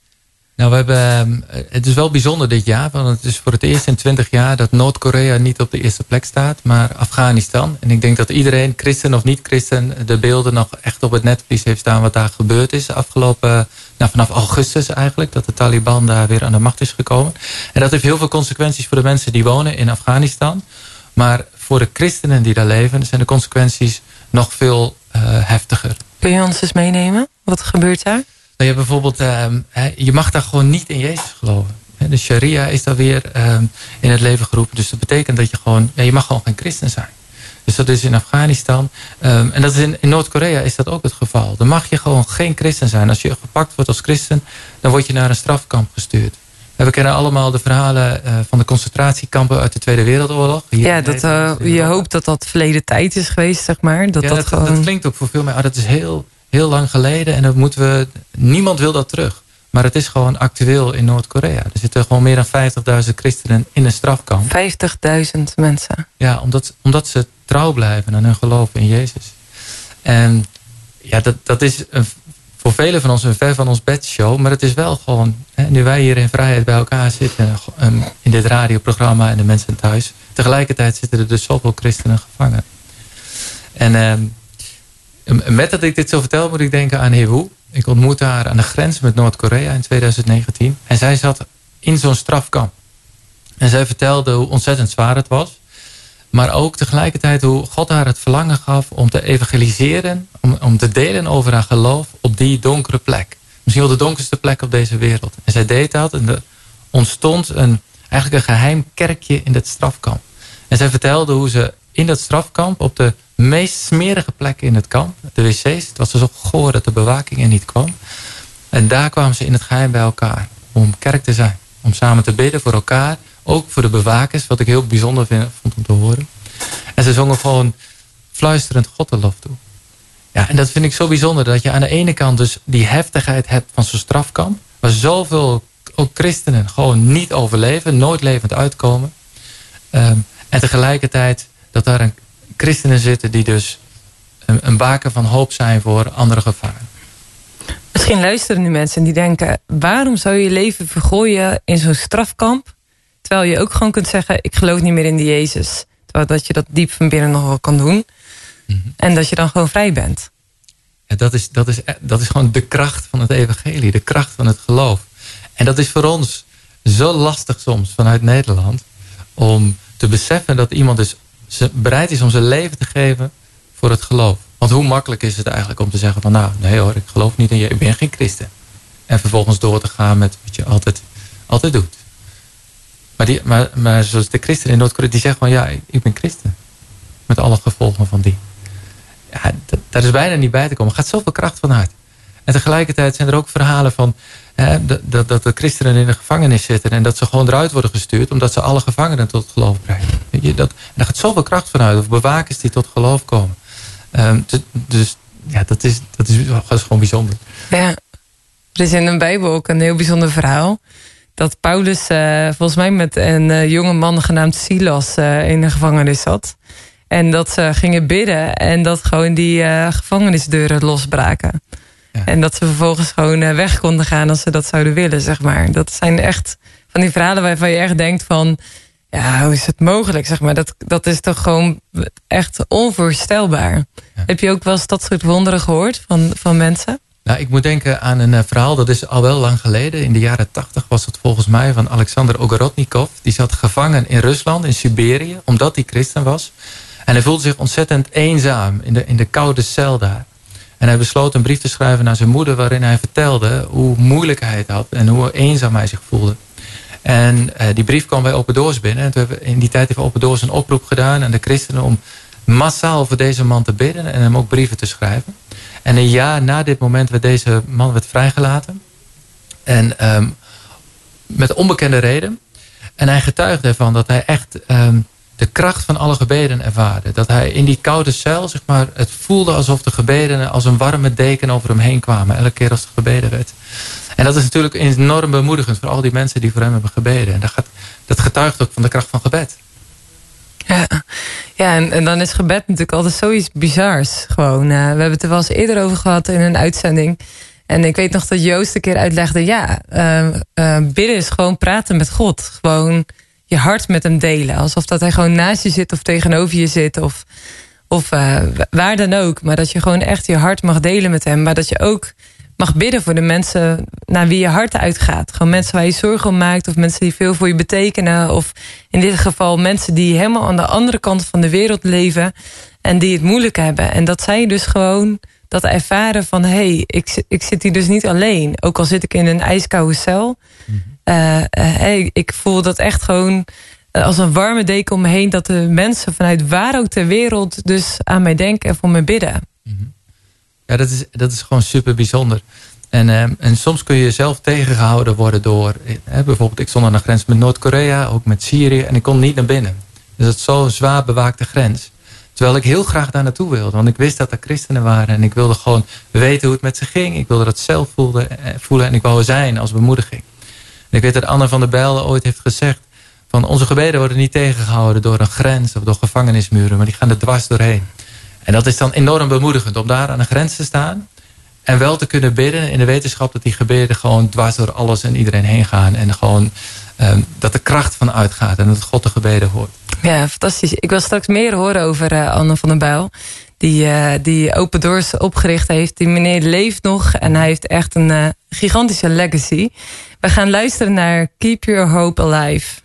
Nou, we hebben, ehm, het is wel bijzonder dit jaar. Want het is voor het eerst in 20 jaar dat Noord-Korea niet op de eerste plek staat. Maar Afghanistan. En ik denk dat iedereen, christen of niet-christen, de beelden nog echt op het netvlies heeft staan wat daar gebeurd is. Afgelopen, nou, vanaf augustus eigenlijk. Dat de Taliban daar weer aan de macht is gekomen. En dat heeft heel veel consequenties voor de mensen die wonen in Afghanistan. Maar voor de christenen die daar leven zijn de consequenties nog veel eh, heftiger. Kun je ons eens meenemen? Wat gebeurt daar? Je, bijvoorbeeld, ehm, je mag daar gewoon niet in Jezus geloven. De sharia is daar weer ehm, in het leven geroepen. Dus dat betekent dat je gewoon, ja, je mag gewoon geen christen zijn. Dus dat is in Afghanistan. Ehm, en dat is in, in Noord-Korea is dat ook het geval. Dan mag je gewoon geen christen zijn. Als je gepakt wordt als christen, dan word je naar een strafkamp gestuurd. En we kennen allemaal de verhalen eh, van de concentratiekampen uit de Tweede Wereldoorlog. Hier Ja, dat, eh, je hoopt dat dat verleden tijd is geweest, zeg maar. Dat ja, dat, dat, gewoon... dat klinkt ook voor veel mensen. Ah, dat is heel, heel lang geleden en dat moeten we. Niemand wil dat terug. Maar het is gewoon actueel in Noord-Korea. Er zitten gewoon meer dan 50.000 christenen in een strafkamp. 50.000 mensen. Ja, omdat, omdat ze trouw blijven aan hun geloof in Jezus. En ja, dat, dat is een, voor velen van ons een ver van ons bedshow. Maar het is wel gewoon, hè, nu wij hier in vrijheid bij elkaar zitten. in dit radioprogramma en de mensen thuis. Tegelijkertijd zitten er dus zoveel christenen gevangen. En ehm, met dat ik dit zo vertel moet ik denken aan Hewu. Ik ontmoette haar aan de grens met Noord-Korea in 2019. En zij zat in zo'n strafkamp. En zij vertelde hoe ontzettend zwaar het was. Maar ook tegelijkertijd hoe God haar het verlangen gaf om te evangeliseren. Om, om te delen over haar geloof op die donkere plek. Misschien wel de donkerste plek op deze wereld. En zij deed dat en er ontstond een, eigenlijk een geheim kerkje in dat strafkamp. En zij vertelde hoe ze in dat strafkamp op de meest smerige plekken in het kamp. De wc's, het was zo goor dat de bewaking er niet kwam. En daar kwamen ze in het geheim bij elkaar. Om kerk te zijn. Om samen te bidden voor elkaar. Ook voor de bewakers. Wat ik heel bijzonder vind, vond om te horen. En ze zongen gewoon fluisterend God de lof toe. Ja, en dat vind ik zo bijzonder. Dat je aan de ene kant dus die heftigheid hebt van zo'n strafkamp. Waar zoveel ook christenen gewoon niet overleven. Nooit levend uitkomen. Ehm, en tegelijkertijd dat daar een christenen zitten die dus een, een baken van hoop zijn voor andere gevaren. Misschien luisteren nu mensen die denken... waarom zou je je leven vergooien in zo'n strafkamp... terwijl je ook gewoon kunt zeggen... ik geloof niet meer in die Jezus. Terwijl dat je dat diep van binnen nog wel kan doen. En dat je dan gewoon vrij bent. Ja, dat, is, dat, is, dat is gewoon de kracht van het evangelie. De kracht van het geloof. En dat is voor ons zo lastig soms vanuit Nederland. Om te beseffen dat iemand dus bereid is om zijn leven te geven voor het geloof. Want hoe makkelijk is het eigenlijk om te zeggen van nou nee hoor, ik geloof niet in je, ik ben geen christen. En vervolgens door te gaan met wat je altijd, altijd doet. Maar, die, maar, maar zoals de christenen in Noord-Korea, die zeggen gewoon ja, ik- ben christen. Met alle gevolgen van die. Ja, daar is bijna niet bij te komen. Er gaat zoveel kracht vanuit. En tegelijkertijd zijn er ook verhalen van dat, dat, de christenen in de gevangenis zitten en dat ze gewoon eruit worden gestuurd omdat ze alle gevangenen tot geloof brengen. Je, dat, daar gaat zoveel kracht vanuit. Of bewakers die tot geloof komen. Ehm, dus, ja, dat is, dat, is, gewoon bijzonder. Ja. Er is in de Bijbel ook een heel bijzonder verhaal. Dat Paulus eh, volgens mij met een eh, jonge man genaamd Silas eh, in de gevangenis zat. En dat ze gingen bidden en dat gewoon die gevangenisdeuren losbraken. Ja. En dat ze vervolgens gewoon eh, weg konden gaan als ze dat zouden willen, zeg maar. Dat zijn echt van die verhalen waarvan je echt denkt van... Ja, hoe is het mogelijk, zeg maar. Dat, dat is toch gewoon echt onvoorstelbaar. Heb je ook wel eens dat soort wonderen gehoord van, van mensen? Nou, ik moet denken aan een eh, verhaal, dat is al wel lang geleden. In de jaren tachtig was het volgens mij van Alexander Ogorodnikov. Die zat gevangen in Rusland, in Siberië, omdat hij christen was. En hij voelde zich ontzettend eenzaam in de, in de koude cel daar. En hij besloot een brief te schrijven naar zijn moeder... waarin hij vertelde hoe moeilijk hij het had en hoe eenzaam hij zich voelde. En die brief kwam bij Open Doors binnen. En toen hebben in die tijd heeft Open Doors een oproep gedaan aan de christenen om massaal voor deze man te bidden en hem ook brieven te schrijven. En een jaar na dit moment werd deze man werd vrijgelaten. En um, met onbekende reden. En hij getuigde ervan dat hij echt um, de kracht van alle gebeden ervaarde. Dat hij in die koude cel, zeg maar, het voelde alsof de gebeden als een warme deken over hem heen kwamen. Elke keer als er gebeden werd. En dat is natuurlijk enorm bemoedigend voor al die mensen die voor hem hebben gebeden. En dat, gaat, dat getuigt ook van de kracht van gebed. Ja, ja en, en dan is gebed natuurlijk altijd zoiets bizars. Gewoon, uh, we hebben het er wel eens eerder over gehad in een uitzending. En ik weet nog dat Joost een keer uitlegde... ja, uh, uh, bidden is gewoon praten met God. Gewoon je hart met hem delen. Alsof dat hij gewoon naast je zit of tegenover je zit. Of, of waar dan ook. Maar dat je gewoon echt je hart mag delen met hem. Maar dat je ook mag bidden voor de mensen naar wie je hart uitgaat. Gewoon mensen waar je zorgen om maakt. Of mensen die veel voor je betekenen. Of in dit geval mensen die helemaal aan de andere kant van de wereld leven. En die het moeilijk hebben. En dat zij dus gewoon dat ervaren van... hé, hey, ik, ik zit hier dus niet alleen. Ook al zit ik in een ijskoude cel. Mm hey, ik voel dat echt gewoon eh, als een warme deken om me heen... dat de mensen vanuit waar ook ter wereld dus aan mij denken en voor me bidden. Mm ja, dat is, dat is gewoon super bijzonder. En, uh, en soms kun je zelf tegengehouden worden door... Eh, bijvoorbeeld, ik stond aan de grens met Noord-Korea, ook met Syrië... en ik kon niet naar binnen. Dus het is zo'n zwaar bewaakte grens. Terwijl ik heel graag daar naartoe wilde. Want ik wist dat er christenen waren. En ik wilde gewoon weten hoe het met ze ging. Ik wilde dat zelf voelde, eh, voelen. En ik wou zijn als bemoediging. Ik weet dat Anne van der Bijl ooit heeft gezegd... van onze gebeden worden niet tegengehouden door een grens... of door gevangenismuren. Maar die gaan er dwars doorheen. En dat is dan enorm bemoedigend om daar aan de grens te staan. En wel te kunnen bidden in de wetenschap dat die gebeden gewoon dwars door alles en iedereen heen gaan. En gewoon um, dat de kracht van uitgaat en dat God de gebeden hoort. Ja, fantastisch. Ik wil straks meer horen over uh, Anne van der Bijl. Die, uh, die Open Doors opgericht heeft. Die meneer leeft nog en hij heeft echt een uh, gigantische legacy. We gaan luisteren naar Keep Your Hope Alive.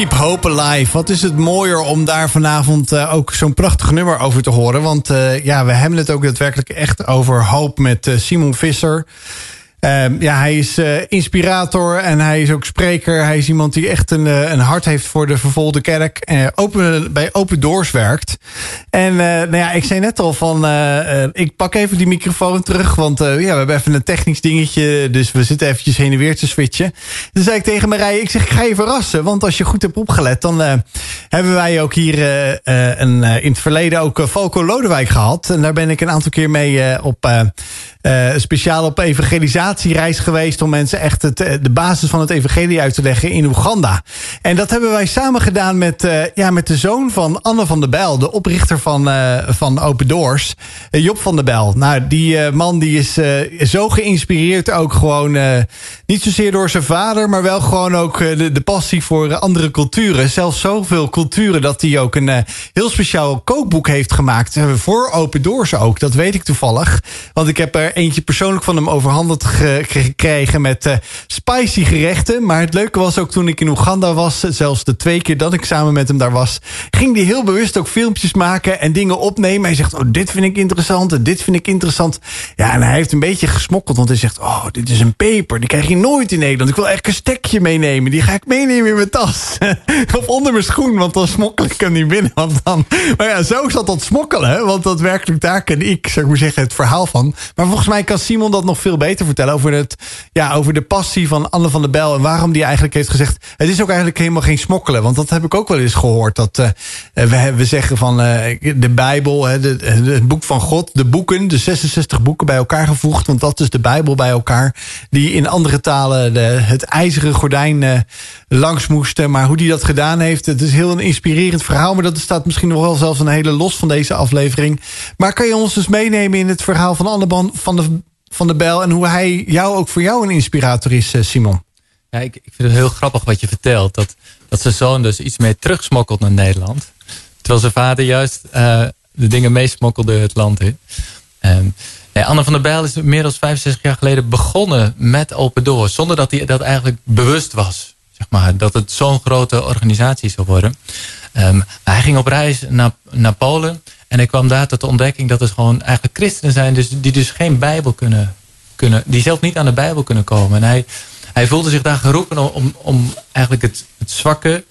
Keep Hope Alive. Wat is het mooier om daar vanavond uh, ook zo'n prachtig nummer over te horen. Want uh, ja, we hebben het ook daadwerkelijk echt over hoop met uh, Simon Visser. Um, ja, hij is uh, inspirator en hij is ook spreker. Hij is iemand die echt een, uh, een hart heeft voor de vervolgde kerk. Uh, open, bij Open Doors werkt. En nou ja, ik zei net al van, ik pak even die microfoon terug. Want ja, we hebben even een technisch dingetje. Dus we zitten eventjes heen en weer te switchen. Dan zei ik tegen Marije, ik zeg, ik ga je verrassen. Want als je goed hebt opgelet, dan hebben wij ook hier een, in het verleden ook Falco Lodewijk gehad. En daar ben ik een aantal keer mee op speciaal op evangelisatiereis geweest om mensen echt het, eh, de basis van het evangelie uit te leggen in Oeganda. En dat hebben wij samen gedaan met, uh, ja, met de zoon van Anne van der Bijl, de oprichter van, uh, van Open Doors, Job van der Bijl. Nou, die man die is zo geïnspireerd ook gewoon, niet zozeer door zijn vader, maar wel gewoon ook de, passie voor andere culturen. Zelfs zoveel culturen dat hij ook een heel speciaal kookboek heeft gemaakt voor Open Doors ook. Dat weet ik toevallig, want ik heb er eentje persoonlijk van hem overhandigd gekregen met uh, spicy gerechten. Maar het leuke was ook toen ik in Oeganda was, zelfs de twee keer dat ik samen met hem daar was, ging hij heel bewust ook filmpjes maken en dingen opnemen. Hij zegt, oh, dit vind ik interessant en dit vind ik interessant. Ja, en hij heeft een beetje gesmokkeld, want hij zegt, oh, dit is een peper, die krijg je nooit in Nederland. Ik wil echt een stekje meenemen, die ga ik meenemen in mijn tas. of onder mijn schoen, want dan smokkel ik hem niet binnen. Want dan... Maar ja, zo zat dat smokkelen, want dat werkelijk daar ken ik, zou ik maar zeggen, het verhaal van. Maar volgens mij kan Simon dat nog veel beter vertellen. Over, het, ja, over de passie van Anne van der Bel. En waarom die eigenlijk heeft gezegd. Het is ook eigenlijk helemaal geen smokkelen. Want dat heb ik ook wel eens gehoord. Dat uh, we, we zeggen van uh, de Bijbel, het boek van God. De boeken, de 66 boeken bij elkaar gevoegd. Want dat is de Bijbel bij elkaar. Die in andere talen de, het ijzeren gordijn langs moesten. Maar hoe die dat gedaan heeft. Het is heel een inspirerend verhaal. Maar dat staat misschien nog wel zelfs een hele los van deze aflevering. Maar kan je ons dus meenemen in het verhaal van Anne van de, van de Bel... en hoe hij jou ook voor jou een inspirator is, eh, Simon? Ja, ik, ik vind het heel grappig wat je vertelt. Dat, dat zijn zoon dus iets mee terugsmokkelt naar Nederland. Terwijl zijn vader juist uh, de dingen meesmokkelde het land in. Nee, Anne van der Bijl is meer dan 65 jaar geleden begonnen met Open Doors. Zonder dat hij dat eigenlijk bewust was. Zeg maar, dat het zo'n grote organisatie zou worden. Um, hij ging op reis naar, naar Polen. En ik kwam daar tot de ontdekking dat het gewoon eigenlijk christenen zijn... Dus, die dus geen Bijbel kunnen, kunnen... die zelf niet aan de Bijbel kunnen komen. En hij, hij voelde zich daar geroepen om, om eigenlijk het, het zwakke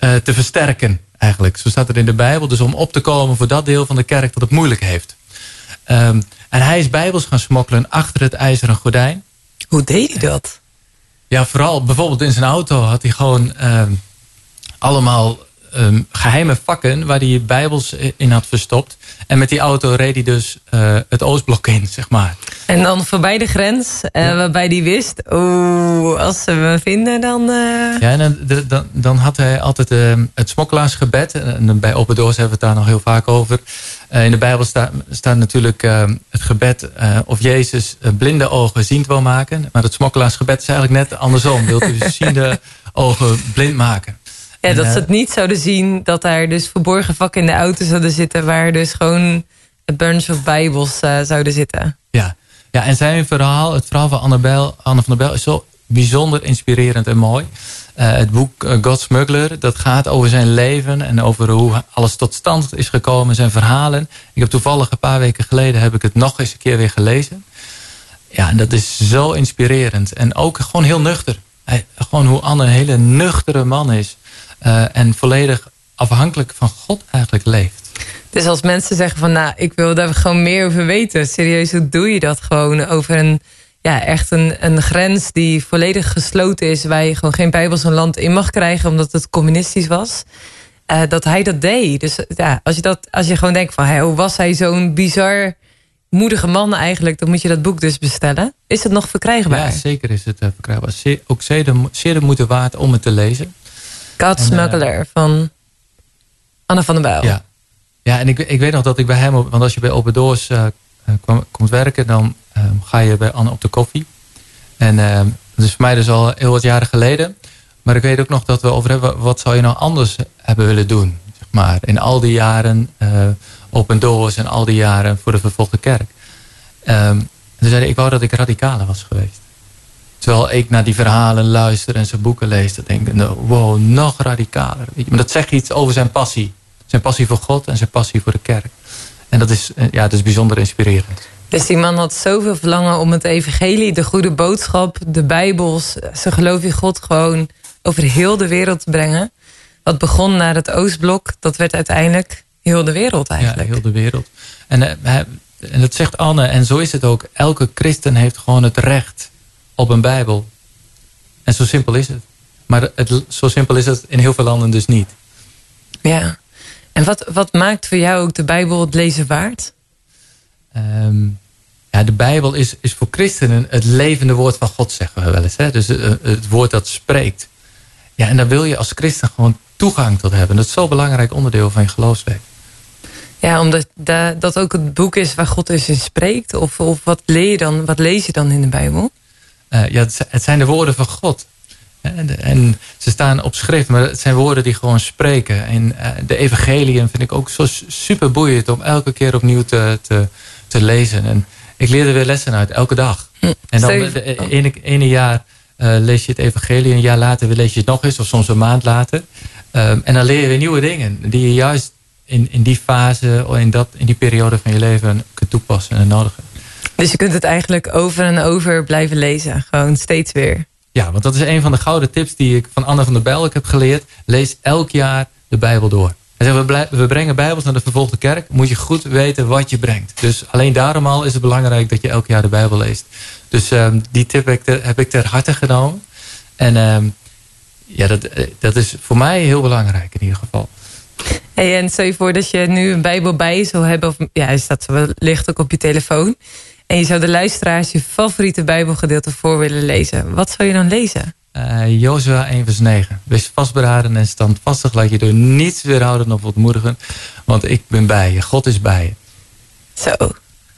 uh, te versterken. Eigenlijk. Zo staat het in de Bijbel. Dus om op te komen voor dat deel van de kerk dat het moeilijk heeft. Um, en hij is Bijbels gaan smokkelen achter het ijzeren gordijn. Hoe deed hij dat? Ja, vooral bijvoorbeeld in zijn auto had hij gewoon uh, allemaal um, geheime vakken waar hij bijbels in had verstopt. En met die auto reed hij dus uh, het Oostblok in, zeg maar. En dan voorbij de grens, uh, ja. waarbij hij wist... oeh, als ze me vinden, dan... Uh... Ja, en dan, dan, dan had hij altijd uh, het smokkelaarsgebed. En bij Open Doors hebben we het daar nog heel vaak over. in de Bijbel staat, staat natuurlijk het gebed... of Jezus blinde ogen ziend wil maken. Maar het smokkelaarsgebed is eigenlijk net andersom. Wilt u ziende ogen blind maken. Ja, dat ze het niet zouden zien dat daar dus verborgen vakken in de auto zouden zitten... waar dus gewoon een bunch of bijbels uh, zouden zitten. Ja. ja, en zijn verhaal, het verhaal van Annabel, Anne van der Bel... is zo bijzonder inspirerend en mooi. Uh, het boek uh, God Smuggler, dat gaat over zijn leven... en over hoe alles tot stand is gekomen, zijn verhalen. Ik heb toevallig een paar weken geleden... heb ik het nog eens een keer weer gelezen. Ja, en dat is zo inspirerend. En ook gewoon heel nuchter. Hij, gewoon hoe Anne een hele nuchtere man is... Uh, en volledig afhankelijk van God eigenlijk leeft. Dus als mensen zeggen van nou, ik wil daar gewoon meer over weten. Serieus, hoe doe je dat gewoon over een, ja, echt een, een grens die volledig gesloten is. Waar je gewoon geen Bijbels een land in mag krijgen omdat het communistisch was. Uh, dat hij dat deed. Dus ja, als je, dat, als je gewoon denkt van hey, hoe was hij zo'n bizar moedige man eigenlijk. Dan moet je dat boek dus bestellen. Is het nog verkrijgbaar? Ja, zeker is het uh, verkrijgbaar. Zeer, ook zeer de, zeer de moeite waard om het te lezen. Smuggler uh, van Anne van den Bijl. Ja, ja en ik, ik weet nog dat ik bij hem... Want als je bij Open Doors uh, kwam, komt werken... dan um, ga je bij Anne op de koffie. En uh, dat is voor mij dus al heel wat jaren geleden. Maar ik weet ook nog dat we over hebben... wat zou je nou anders hebben willen doen? Zeg maar, in al die jaren Open Doors... en al die jaren voor de vervolgde kerk. Um, toen zei ik wou dat ik radicaler was geweest. Terwijl ik naar die verhalen luister en zijn boeken lees. Dan denk ik, nou, wow, nog radicaler. Maar dat zegt iets over zijn passie. Zijn passie voor God en zijn passie voor de kerk. En dat is, eh, ja, dat is bijzonder inspirerend. Dus die man had zoveel verlangen om het evangelie, de goede boodschap, de bijbels, zijn geloof in God gewoon over heel de wereld te brengen. Wat begon naar het Oostblok, dat werd uiteindelijk heel de wereld eigenlijk. Ja, heel de wereld. En, eh, en dat zegt Anne, en zo is het ook. Elke christen heeft gewoon het recht op een bijbel. En zo simpel is het. Maar het, zo simpel is het in heel veel landen dus niet. Ja. En wat, wat maakt voor jou ook de Bijbel het lezen waard? Ehm, ja, de Bijbel is, is voor christenen het levende woord van God, zeggen we wel eens. Hè? Dus eh, het woord dat spreekt. Ja, en daar wil je als christen gewoon toegang tot hebben. Dat is zo'n belangrijk onderdeel van je geloofsleven. Ja, omdat da- dat ook het boek is waar God dus in spreekt? Of, of wat, leer je dan, wat lees je dan in de Bijbel? Eh, ja, het, zi- het zijn de woorden van God. En, de- en ze staan op schrift, maar het zijn woorden die gewoon spreken. En eh, de evangeliën vind ik ook zo super boeiend om elke keer opnieuw te, te, te lezen. En ik leer er weer lessen uit, elke dag. En dan ene, ene jaar eh, lees je het evangelie, een jaar later weer lees je het nog eens, of soms een maand later. Ehm, en dan leer je weer nieuwe dingen, die je juist in, in die fase, of in, dat, in die periode van je leven kunt toepassen en nodigen. Dus je kunt het eigenlijk over en over blijven lezen. Gewoon steeds weer. Ja, want dat is een van de gouden tips die ik van Anne van der Bijl heb geleerd. Lees elk jaar de Bijbel door. Zegt, we, brengen Bijbels naar de vervolgde kerk. Moet je goed weten wat je brengt. Dus alleen daarom al is het belangrijk dat je elk jaar de Bijbel leest. Dus ehm, die tip heb ik, ter, heb ik ter harte genomen. En ehm, ja, dat, eh, dat is voor mij heel belangrijk in ieder geval. Hey, en stel je voor dat je nu een Bijbel bij je zou hebben. Of ja, hij staat wellicht ook op je telefoon. En je zou de luisteraars je favoriete Bijbelgedeelte voor willen lezen. Wat zou je dan lezen? Eh Jozua 1 vers 9. Wees vastberaden en standvastig. Laat je door niets weerhouden of ontmoedigen. Want ik ben bij je. God is bij je. Zo,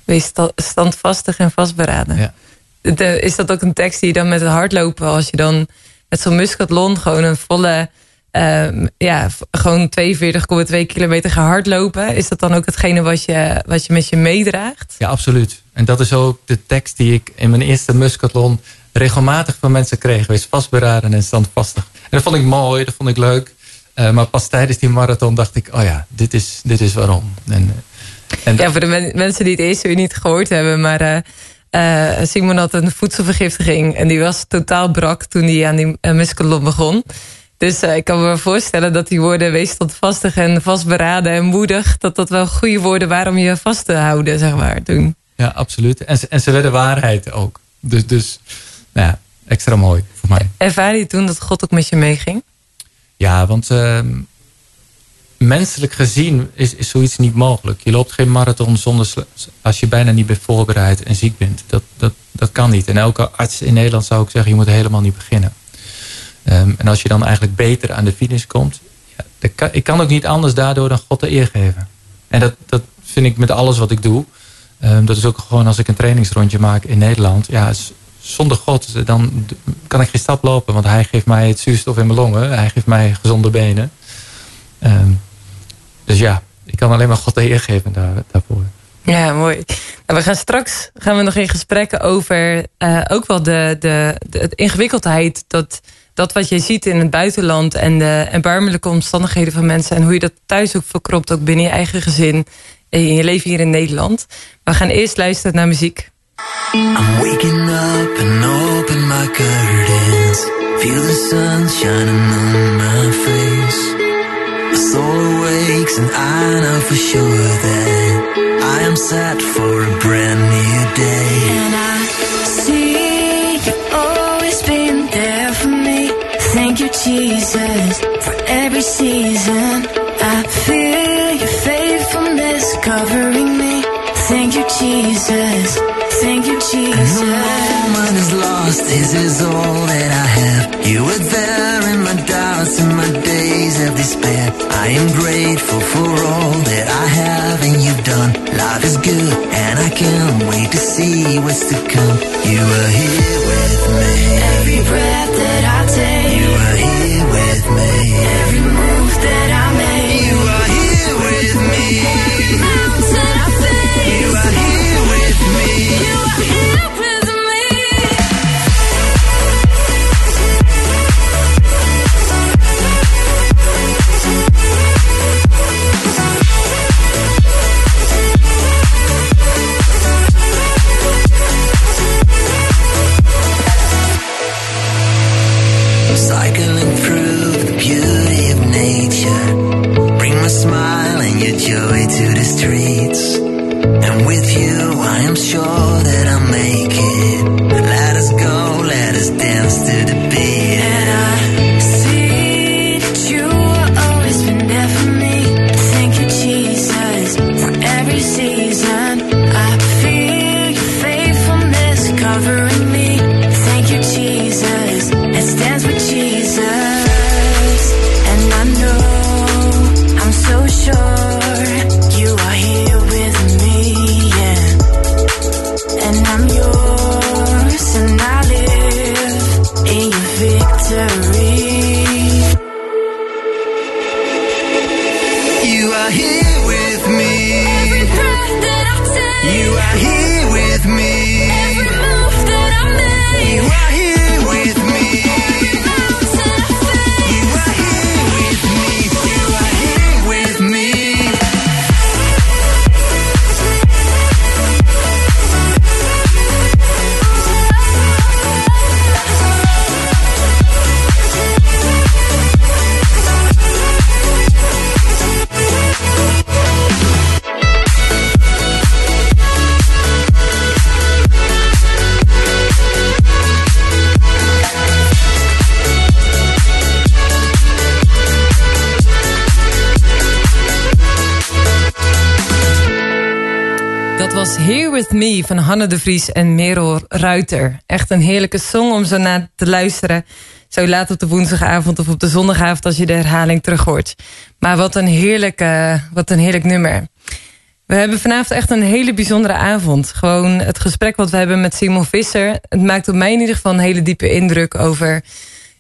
wees sta- standvastig en vastberaden. Ja. De- is dat ook een tekst die je dan met het hardlopen... als je dan met zo'n muskathlon gewoon een volle... ehm, ja, gewoon 42,2 kilometer gaat hardlopen... is dat dan ook hetgene wat je, wat je met je meedraagt? Ja, absoluut. En dat is ook de tekst die ik in mijn eerste muskathlon regelmatig van mensen kreeg. Wees vastberaden en standvastig. En dat vond ik mooi, dat vond ik leuk. Eh, maar pas tijdens die marathon dacht ik, oh ja, dit is, dit is waarom. En, eh, en Ja, voor de men- mensen die het eerste uur niet gehoord hebben... maar eh, Simon had een voedselvergiftiging... en die was totaal brak toen hij aan die uh, begon... Dus ik kan me voorstellen dat die woorden wees standvastig en vastberaden en moedig, dat dat wel goede woorden waren om je vast te houden, zeg maar, toen. Ja, absoluut. En, ze- en ze werden waarheid ook. Dus, dus nou ja, extra mooi voor mij. Ervaar je toen dat God ook met je meeging? Ja, want ehm, menselijk gezien is, is zoiets niet mogelijk. Je loopt geen marathon zonder als je bijna niet bent voorbereid en ziek bent. Dat, dat, dat kan niet. En elke arts in Nederland zou ik zeggen, je moet helemaal niet beginnen. Ehm, en als je dan eigenlijk beter aan de finish komt. Ja, dat kan, ik kan ook niet anders daardoor dan God de eer geven. En dat, dat vind ik met alles wat ik doe. Ehm, dat is ook gewoon als ik een trainingsrondje maak in Nederland. Ja, zonder God dan d- kan ik geen stap lopen. Want hij geeft mij het zuurstof in mijn longen. Hij geeft mij gezonde benen. Ehm, dus ja, ik kan alleen maar God de eer geven daar, daarvoor. Ja, mooi. Nou, we gaan straks gaan we nog in gesprekken over eh, ook wel de, de, de, de ingewikkeldheid. Dat, dat wat je ziet in het buitenland en de erbarmelijke omstandigheden van mensen. En hoe je dat thuis ook verkropt, ook binnen je eigen gezin. In je leven hier in Nederland. We gaan eerst luisteren naar muziek. I'm waking up and open my curtains. Feel the sun shining on my face. My soul awakes and I know for sure that I am set for a brand lost, His is all that I have. You were there in my doubts and my days of despair. I am grateful for all that I have and you've done. Life is good and I can't wait to see what's to come. You are here with me. Every breath that I take, You are here Hanne de Vries en Merel Ruiter. Echt een heerlijke song om zo naar te luisteren. Zo laat op de woensdagavond of op de zondagavond als je de herhaling terug hoort. Maar wat een heerlijk, eh, wat een heerlijk nummer. We hebben vanavond echt een hele bijzondere avond. Gewoon het gesprek wat we hebben met Simon Visser. Het maakt op mij in ieder geval een hele diepe indruk over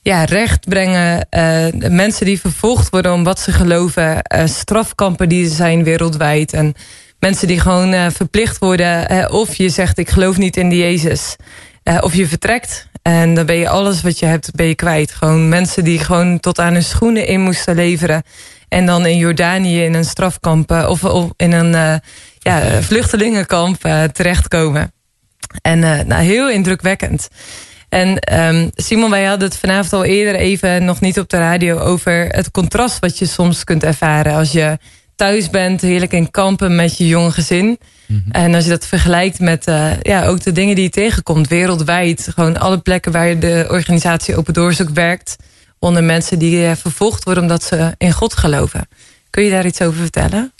ja, recht brengen. eh, mensen die vervolgd worden om wat ze geloven. eh, strafkampen die er zijn wereldwijd. En mensen die gewoon eh, verplicht worden. eh, of je zegt ik geloof niet in die Jezus. eh, of je vertrekt. En dan ben je alles wat je hebt ben je kwijt. Gewoon mensen die gewoon tot aan hun schoenen in moesten leveren. En dan in Jordanië in een strafkamp. of, in een ja, vluchtelingenkamp terechtkomen. En nou, heel indrukwekkend. En ehm, Simon, wij hadden het vanavond al eerder even, nog niet op de radio, over het contrast wat je soms kunt ervaren als je thuis bent, heerlijk in kampen met je jonge gezin. En als je dat vergelijkt met eh, ja, ook de dingen die je tegenkomt wereldwijd. Gewoon alle plekken waar de organisatie Open Doors ook werkt. Onder mensen die eh, vervolgd worden omdat ze in God geloven. Kun je daar iets over vertellen?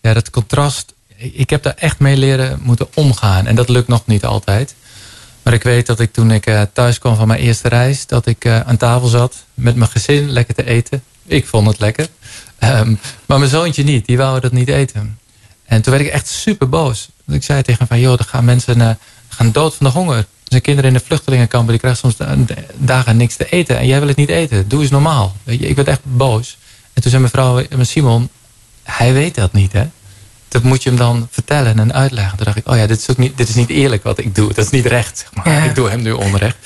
Ja, dat contrast. Ik heb daar echt mee leren moeten omgaan. En dat lukt nog niet altijd. Maar ik weet dat ik toen ik eh, thuis kwam van mijn eerste reis... dat ik aan tafel zat met mijn gezin lekker te eten. Ik vond het lekker. Ehm, maar mijn zoontje niet. Die wou dat niet eten. En toen werd ik echt super boos. Want ik zei tegen hem van... joh, er gaan mensen eh, gaan dood van de honger. Er zijn kinderen in de vluchtelingenkampen... die krijgen soms da- dagen niks te eten. En jij wil het niet eten. Doe eens normaal. Weet je, ik werd echt boos. En toen zei mijn vrouw, mijn Simon... hij weet dat niet, hè? dat moet je hem dan vertellen en uitleggen. Toen dacht ik, oh ja, dit is, ook niet, dit is niet eerlijk wat ik doe. Dat is niet recht, zeg maar. Ja. Ik doe hem nu onrecht.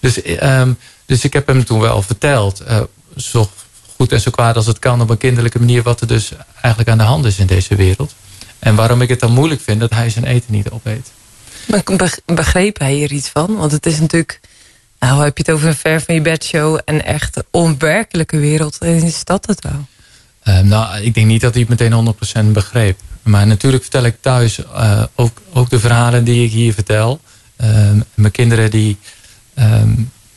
Dus, ehm, dus ik heb hem toen wel verteld, eh, zo goed en zo kwaad als het kan... op een kinderlijke manier wat er dus eigenlijk aan de hand is in deze wereld. En waarom ik het dan moeilijk vind dat hij zijn eten niet opeet. Maar beg- begreep hij hier iets van? Want het is natuurlijk... Nou, heb je het over een ver van je bedshow... en echt een onwerkelijke wereld. En is dat het wel? Ehm, nou, ik denk niet dat hij het meteen 100% begreep. Maar natuurlijk vertel ik thuis eh, ook, ook de verhalen die ik hier vertel. Ehm, mijn kinderen die, ehm,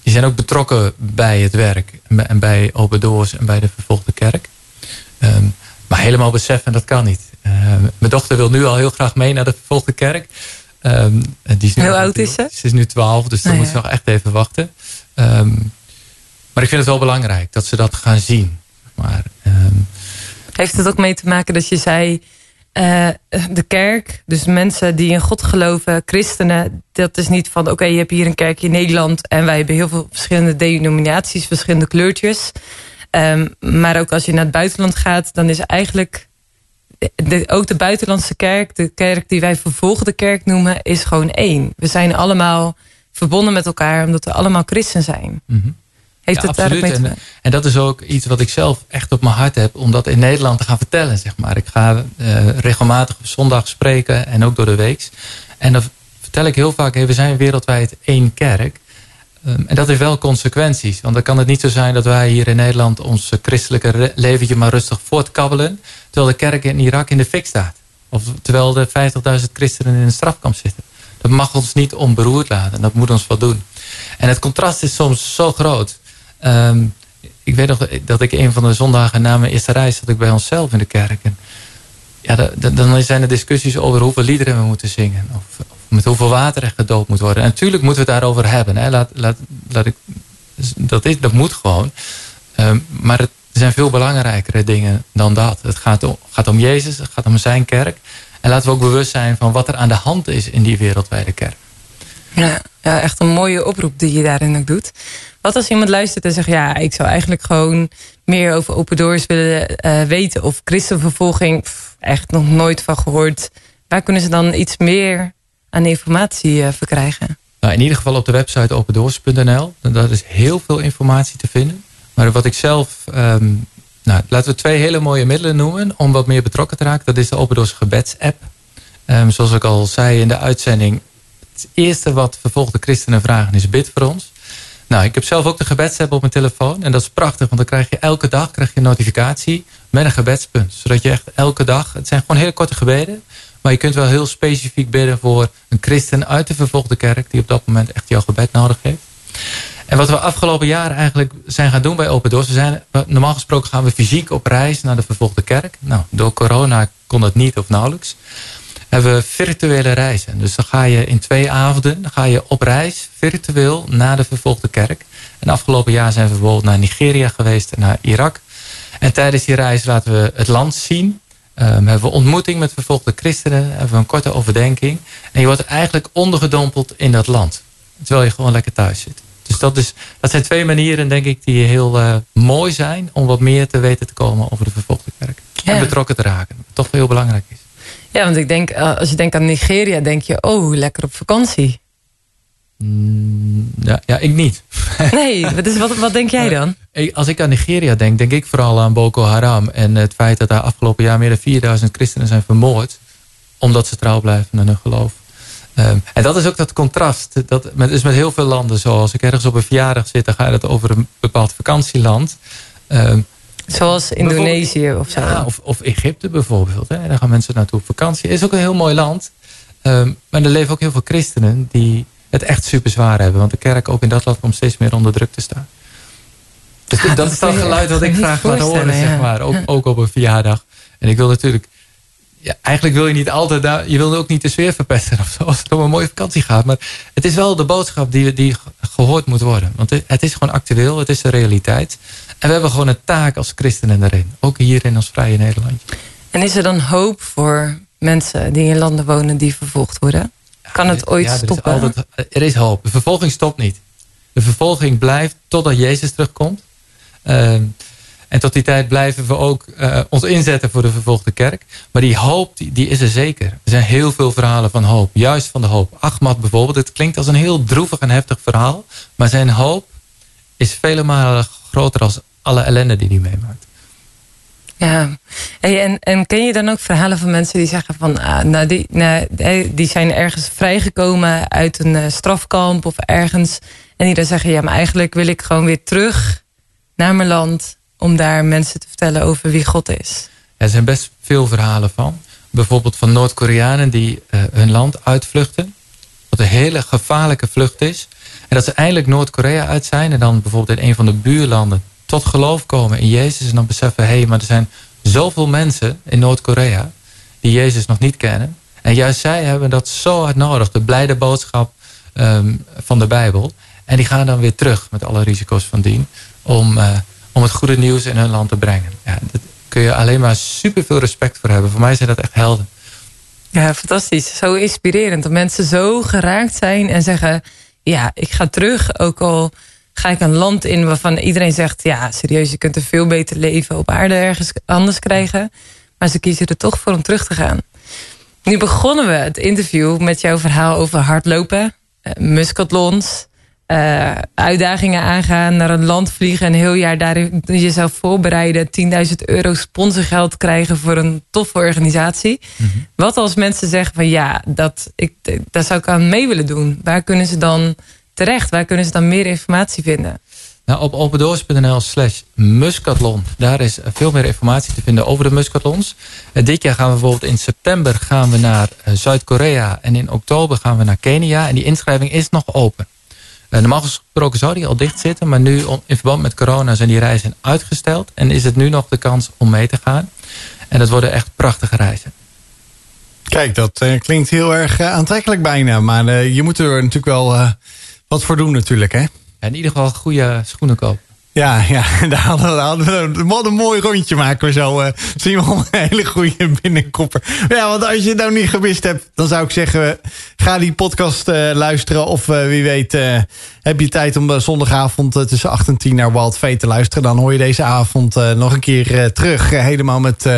die zijn ook betrokken bij het werk. En bij, en bij Open Doors en bij de vervolgde kerk. Ehm, maar helemaal beseffen, dat kan niet. Ehm, mijn dochter wil nu al heel graag mee naar de vervolgde kerk. En die is nu Hoe oud is ze? Ze is nu 12, dus dan Nou moet ze nog echt even wachten. Maar ik vind het wel belangrijk dat ze dat gaan zien. Maar Heeft het ook mee te maken dat je zei... eh, de kerk, dus mensen die in God geloven, christenen... dat is niet van, oké, je hebt hier een kerk in Nederland... en wij hebben heel veel verschillende denominaties, verschillende kleurtjes. Ehm, maar ook als je naar het buitenland gaat, dan is eigenlijk... ook de buitenlandse kerk, de kerk die wij vervolgde kerk noemen... is gewoon één. We zijn allemaal verbonden met elkaar omdat we allemaal christen zijn. Heeft Ja, het daar ook mee te En, dat is ook iets wat ik zelf echt op mijn hart heb. Om dat in Nederland te gaan vertellen. Zeg maar. Ik ga eh, regelmatig op zondag spreken. En ook door de week. En dan vertel ik heel vaak. Hey, we zijn wereldwijd één kerk. Ehm, en dat heeft wel consequenties. Want dan kan het niet zo zijn dat wij hier in Nederland... ons christelijke leventje maar rustig voortkabbelen. Terwijl de kerk in Irak in de fik staat. Of terwijl de 50.000 christenen in een strafkamp zitten. Dat mag ons niet onberoerd laten. Dat moet ons wel doen. En het contrast is soms zo groot. Ehm, ik weet nog dat ik een van de zondagen na mijn eerste reis... zat ik bij onszelf in de kerk. En ja, da- da- dan zijn er discussies over hoeveel liederen we moeten zingen. Of, met hoeveel water er gedoopt moet worden. En natuurlijk moeten we het daarover hebben. Hè. Laat, laat, ik, dat, is, dat moet gewoon. Ehm, maar het, zijn veel belangrijkere dingen dan dat. Het gaat om, gaat om Jezus, het gaat om zijn kerk. En laten we ook bewust zijn van wat er aan de hand is in die wereldwijde kerk. Ja, ja, echt een mooie oproep die je daarin ook doet. Wat als iemand luistert en zegt... ja, ik zou eigenlijk gewoon meer over open doors willen eh, weten... of christenvervolging, echt nog nooit van gehoord. Waar kunnen ze dan iets meer aan informatie eh, verkrijgen? Nou, in ieder geval op de website opendoors.nl. Daar is heel veel informatie te vinden. Maar wat ik zelf... ehm, nou, laten we twee hele mooie middelen noemen... om wat meer betrokken te raken. Dat is de Open Doors gebedsapp. Ehm, zoals ik al zei in de uitzending... het eerste wat vervolgde christenen vragen is bid voor ons. Nou, ik heb zelf ook de gebedsapp op mijn telefoon. En dat is prachtig, want dan krijg je elke dag krijg je een notificatie met een gebedspunt. Zodat je echt elke dag... Het zijn gewoon hele korte gebeden... Maar je kunt wel heel specifiek bidden voor een christen uit de vervolgde kerk... die op dat moment echt jouw gebed nodig heeft. En wat we afgelopen jaren eigenlijk zijn gaan doen bij Open Doors... We zijn, normaal gesproken gaan we fysiek op reis naar de vervolgde kerk. Nou, door corona kon dat niet of nauwelijks. Hebben we virtuele reizen. Dus dan ga je in twee avonden dan ga je op reis virtueel naar de vervolgde kerk. En afgelopen jaar zijn we bijvoorbeeld naar Nigeria geweest en naar Irak. En tijdens die reis laten we het land zien... Um, hebben we ontmoeting met vervolgde christenen. Hebben we een korte overdenking. En je wordt eigenlijk ondergedompeld in dat land. Terwijl je gewoon lekker thuis zit. Dus dat, is, dat zijn twee manieren, denk ik, die heel uh, mooi zijn... om wat meer te weten te komen over de vervolgde kerk. Ja. En betrokken te raken. Wat toch heel belangrijk is. Ja, want ik denk, eh, als je denkt aan Nigeria, denk je, oh, lekker op vakantie. Mm, ja, ja, ik niet. Nee, dus wat, wat denk jij dan? Ik- Als ik aan Nigeria denk, denk ik vooral aan Boko Haram. En het feit dat daar afgelopen jaar meer dan 4000 christenen zijn vermoord. Omdat ze trouw blijven aan hun geloof. Ehm, en dat is ook dat contrast. Dat met, is met heel veel landen zo. Als ik ergens op een verjaardag zit, dan ga je het over een bepaald vakantieland. Ehm, Zoals Indonesië of zo. ja, of, of Egypte bijvoorbeeld. Hè. Daar gaan mensen naartoe op vakantie. is ook een heel mooi land. Ehm, maar er leven ook heel veel christenen die het echt super zwaar hebben. Want de kerk ook in dat land komt steeds meer onder druk te staan. Dus Ja, dat, dat is dat geluid wat ik graag laat horen, voorstellen, zeg ja. maar. Ook, ook op een verjaardag. En ik wil natuurlijk... Ja, eigenlijk wil je niet altijd daar... Je wil ook niet de sfeer verpesten of zo, als het om een mooie vakantie gaat. Maar het is wel de boodschap die, die gehoord moet worden. Want het- is gewoon actueel, het is de realiteit. En we hebben gewoon een taak als christenen erin. Ook hier in ons vrije Nederland. En is er dan hoop voor mensen die in landen wonen die vervolgd worden? Kan het ooit Ja, er is stoppen? altijd- er is hoop. De vervolging stopt niet. De vervolging blijft totdat Jezus terugkomt. Ehm, en tot die tijd blijven we ook eh, ons inzetten voor de vervolgde kerk. Maar die hoop, die, die is er zeker. Er zijn heel veel verhalen van hoop. Juist van de hoop. Ahmad bijvoorbeeld. Het klinkt als een heel droevig en heftig verhaal. Maar zijn hoop is vele malen groter als alle ellende die hij meemaakt. Ja. Hey, en, en ken je dan ook verhalen van mensen die zeggen van... Ah, nou, die, nou, die zijn ergens vrijgekomen uit een eh, strafkamp of ergens... en die dan zeggen, ja, maar eigenlijk wil ik gewoon weer terug naar mijn land... om daar mensen te vertellen over wie God is. Er zijn best veel verhalen van. Bijvoorbeeld van Noord-Koreanen die eh, hun land uitvluchten. Wat een hele gevaarlijke vlucht is. En dat ze eindelijk Noord-Korea uit zijn. En dan bijvoorbeeld in een van de buurlanden tot geloof komen in Jezus. En dan beseffen, hé, hey, maar er zijn zoveel mensen in Noord-Korea... die Jezus nog niet kennen. En juist zij hebben dat zo hard nodig. De blijde boodschap ehm, van de Bijbel. En die gaan dan weer terug met alle risico's van dien. Om, eh, om het goede nieuws in hun land te brengen. Ja, daar kun je alleen maar super veel respect voor hebben. Voor mij zijn dat echt helden. Ja, fantastisch. Zo inspirerend. Dat mensen zo geraakt zijn en zeggen... ja, ik ga terug. Ook al ga ik een land in waarvan iedereen zegt... ja, serieus, je kunt een veel beter leven op aarde ergens anders krijgen. Maar ze kiezen er toch voor om terug te gaan. Nu begonnen we het interview met jouw verhaal over hardlopen. eh, eh, uitdagingen aangaan, naar een land vliegen... en een heel jaar daarin jezelf voorbereiden... 10.000 euro sponsorgeld krijgen voor een toffe organisatie. Wat als mensen zeggen van ja, dat, ik, daar zou ik aan mee willen doen. Waar kunnen ze dan terecht? Waar kunnen ze dan meer informatie vinden? Nou, op opendoors.nl slash muskatlon. Daar is veel meer informatie te vinden over de muskatlons. Eh, dit jaar gaan we bijvoorbeeld in september gaan we naar eh, Zuid-Korea. En in oktober gaan we naar Kenia. En die inschrijving is nog open. Eh, normaal gesproken zou die al dicht zitten. Maar nu in verband met corona zijn die reizen uitgesteld. En is het nu nog de kans om mee te gaan. En dat worden echt prachtige reizen. Kijk, dat eh, klinkt heel erg eh, aantrekkelijk bijna. Maar je moet er natuurlijk wel wat voor doen natuurlijk, hè? En in ieder geval goede schoenen kopen. Ja, ja, daar hadden we, hadden we een mooi rondje maken we zo. eh Simon, een hele goede binnenkopper. Ja, want als je het nou niet gewist hebt, dan zou ik zeggen, eh, ga die podcast eh, luisteren. Of wie weet, heb je tijd om zondagavond tussen 8 en 10 naar Wild Fate te luisteren. Dan hoor je deze avond nog een keer terug. Helemaal met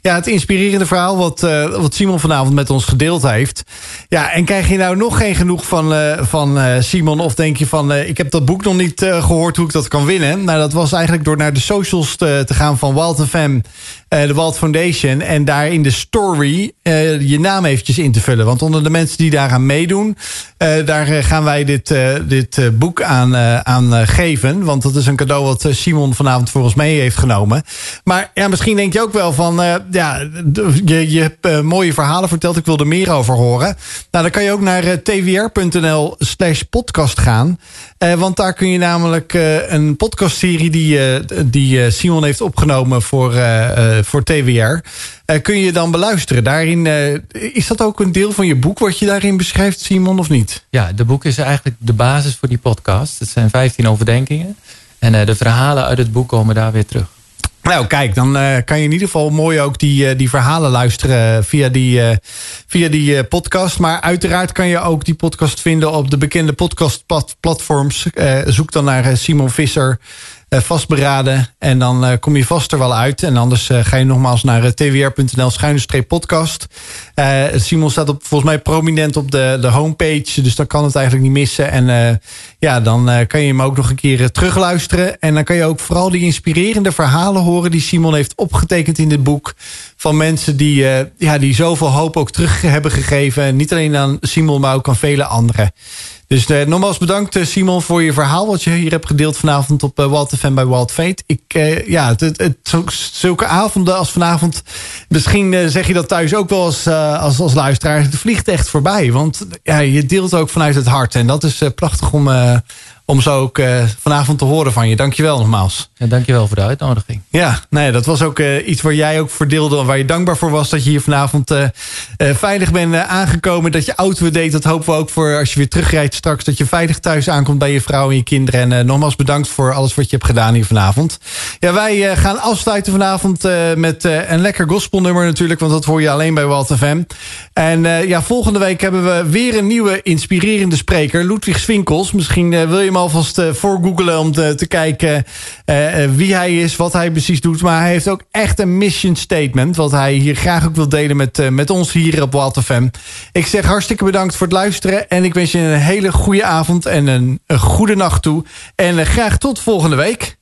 ja, het inspirerende verhaal wat, wat Simon vanavond met ons gedeeld heeft. Ja, en krijg je nou nog geen genoeg van, van Simon? Of denk je van, ik heb dat boek nog niet eh, gehoord hoe ik dat kan winnen? Nou, dat was eigenlijk door naar de socials te, te gaan van Wild FM, de Wild Foundation. En daar in de story eh, je naam eventjes in te vullen. Want onder de mensen die daaraan meedoen, eh, daar eh, gaan wij dit, eh, dit eh, boek aan, eh, aan eh, geven. Want dat is een cadeau wat eh, Simon vanavond voor ons mee heeft genomen. Maar ja, misschien denk je ook wel van, eh, ja, je, je hebt eh, mooie verhalen verteld. Ik wil er meer over horen. Nou, dan kan je ook naar eh, twr.nl slash podcast gaan. Eh, want daar kun je namelijk eh, een podcastserie die, eh, die eh, Simon heeft opgenomen voor, eh, eh, voor TWR. eh, kun je dan beluisteren. Daarin, eh, is dat ook een deel van je boek wat je daarin beschrijft, Simon, of niet? Ja, de boek is eigenlijk de basis voor die podcast. Het zijn 15 overdenkingen. En eh, de verhalen uit het boek komen daar weer terug. Nou, kijk, dan eh, kan je in ieder geval mooi ook die, eh, die verhalen luisteren via die, eh, via die eh, podcast. Maar uiteraard kan je ook die podcast vinden op de bekende podcastplatforms. Eh zoek dan naar eh, Simon Visser. Eh, vastberaden. En dan eh, kom je vast er wel uit. En anders eh, ga je nogmaals naar twr.nl schuine podcast. Simon staat op, volgens mij prominent op de, de homepage. Dus dan kan het eigenlijk niet missen. En ja, dan kan je hem ook nog een keer terugluisteren. En dan kan je ook vooral die inspirerende verhalen horen... die Simon heeft opgetekend in dit boek. Van mensen die, ja, die zoveel hoop ook terug hebben gegeven. Niet alleen aan Simon, maar ook aan vele anderen. Dus eh, nogmaals bedankt eh, Simon voor je verhaal... wat je hier hebt gedeeld vanavond op uh, Wild FM bij Wild Fate. Ik, ja, het, het, zulke avonden als vanavond... misschien zeg je dat thuis ook wel als, als, luisteraar... het vliegt echt voorbij. Want ja, je deelt ook vanuit het hart. En dat is prachtig om, om zo ook eh, vanavond te horen van je. Dankjewel nogmaals. En dankjewel voor de uitnodiging. Ja, nee, dat was ook eh, iets waar jij ook voor deelde... en waar je dankbaar voor was dat je hier vanavond eh, veilig bent aangekomen. Dat je auto deed, dat hopen we ook voor als je weer terugrijdt straks... dat je veilig thuis aankomt bij je vrouw en je kinderen. En nogmaals bedankt voor alles wat je hebt gedaan hier vanavond. Ja, wij gaan afsluiten vanavond met een lekker gospelnummer natuurlijk... want dat hoor je alleen bij Walt FM. En ja, volgende week hebben we weer een nieuwe inspirerende spreker... Ludwig Swinkels. Misschien wil je hem alvast eh, voor googelen om te, te kijken... eh, eh, wie hij is, wat hij precies doet. Maar hij heeft ook echt een mission statement... wat hij hier graag ook wil delen met, met ons hier op Walt FM. Ik zeg hartstikke bedankt voor het luisteren... en ik wens je een hele goede avond en een, een goede nacht toe. En graag tot volgende week.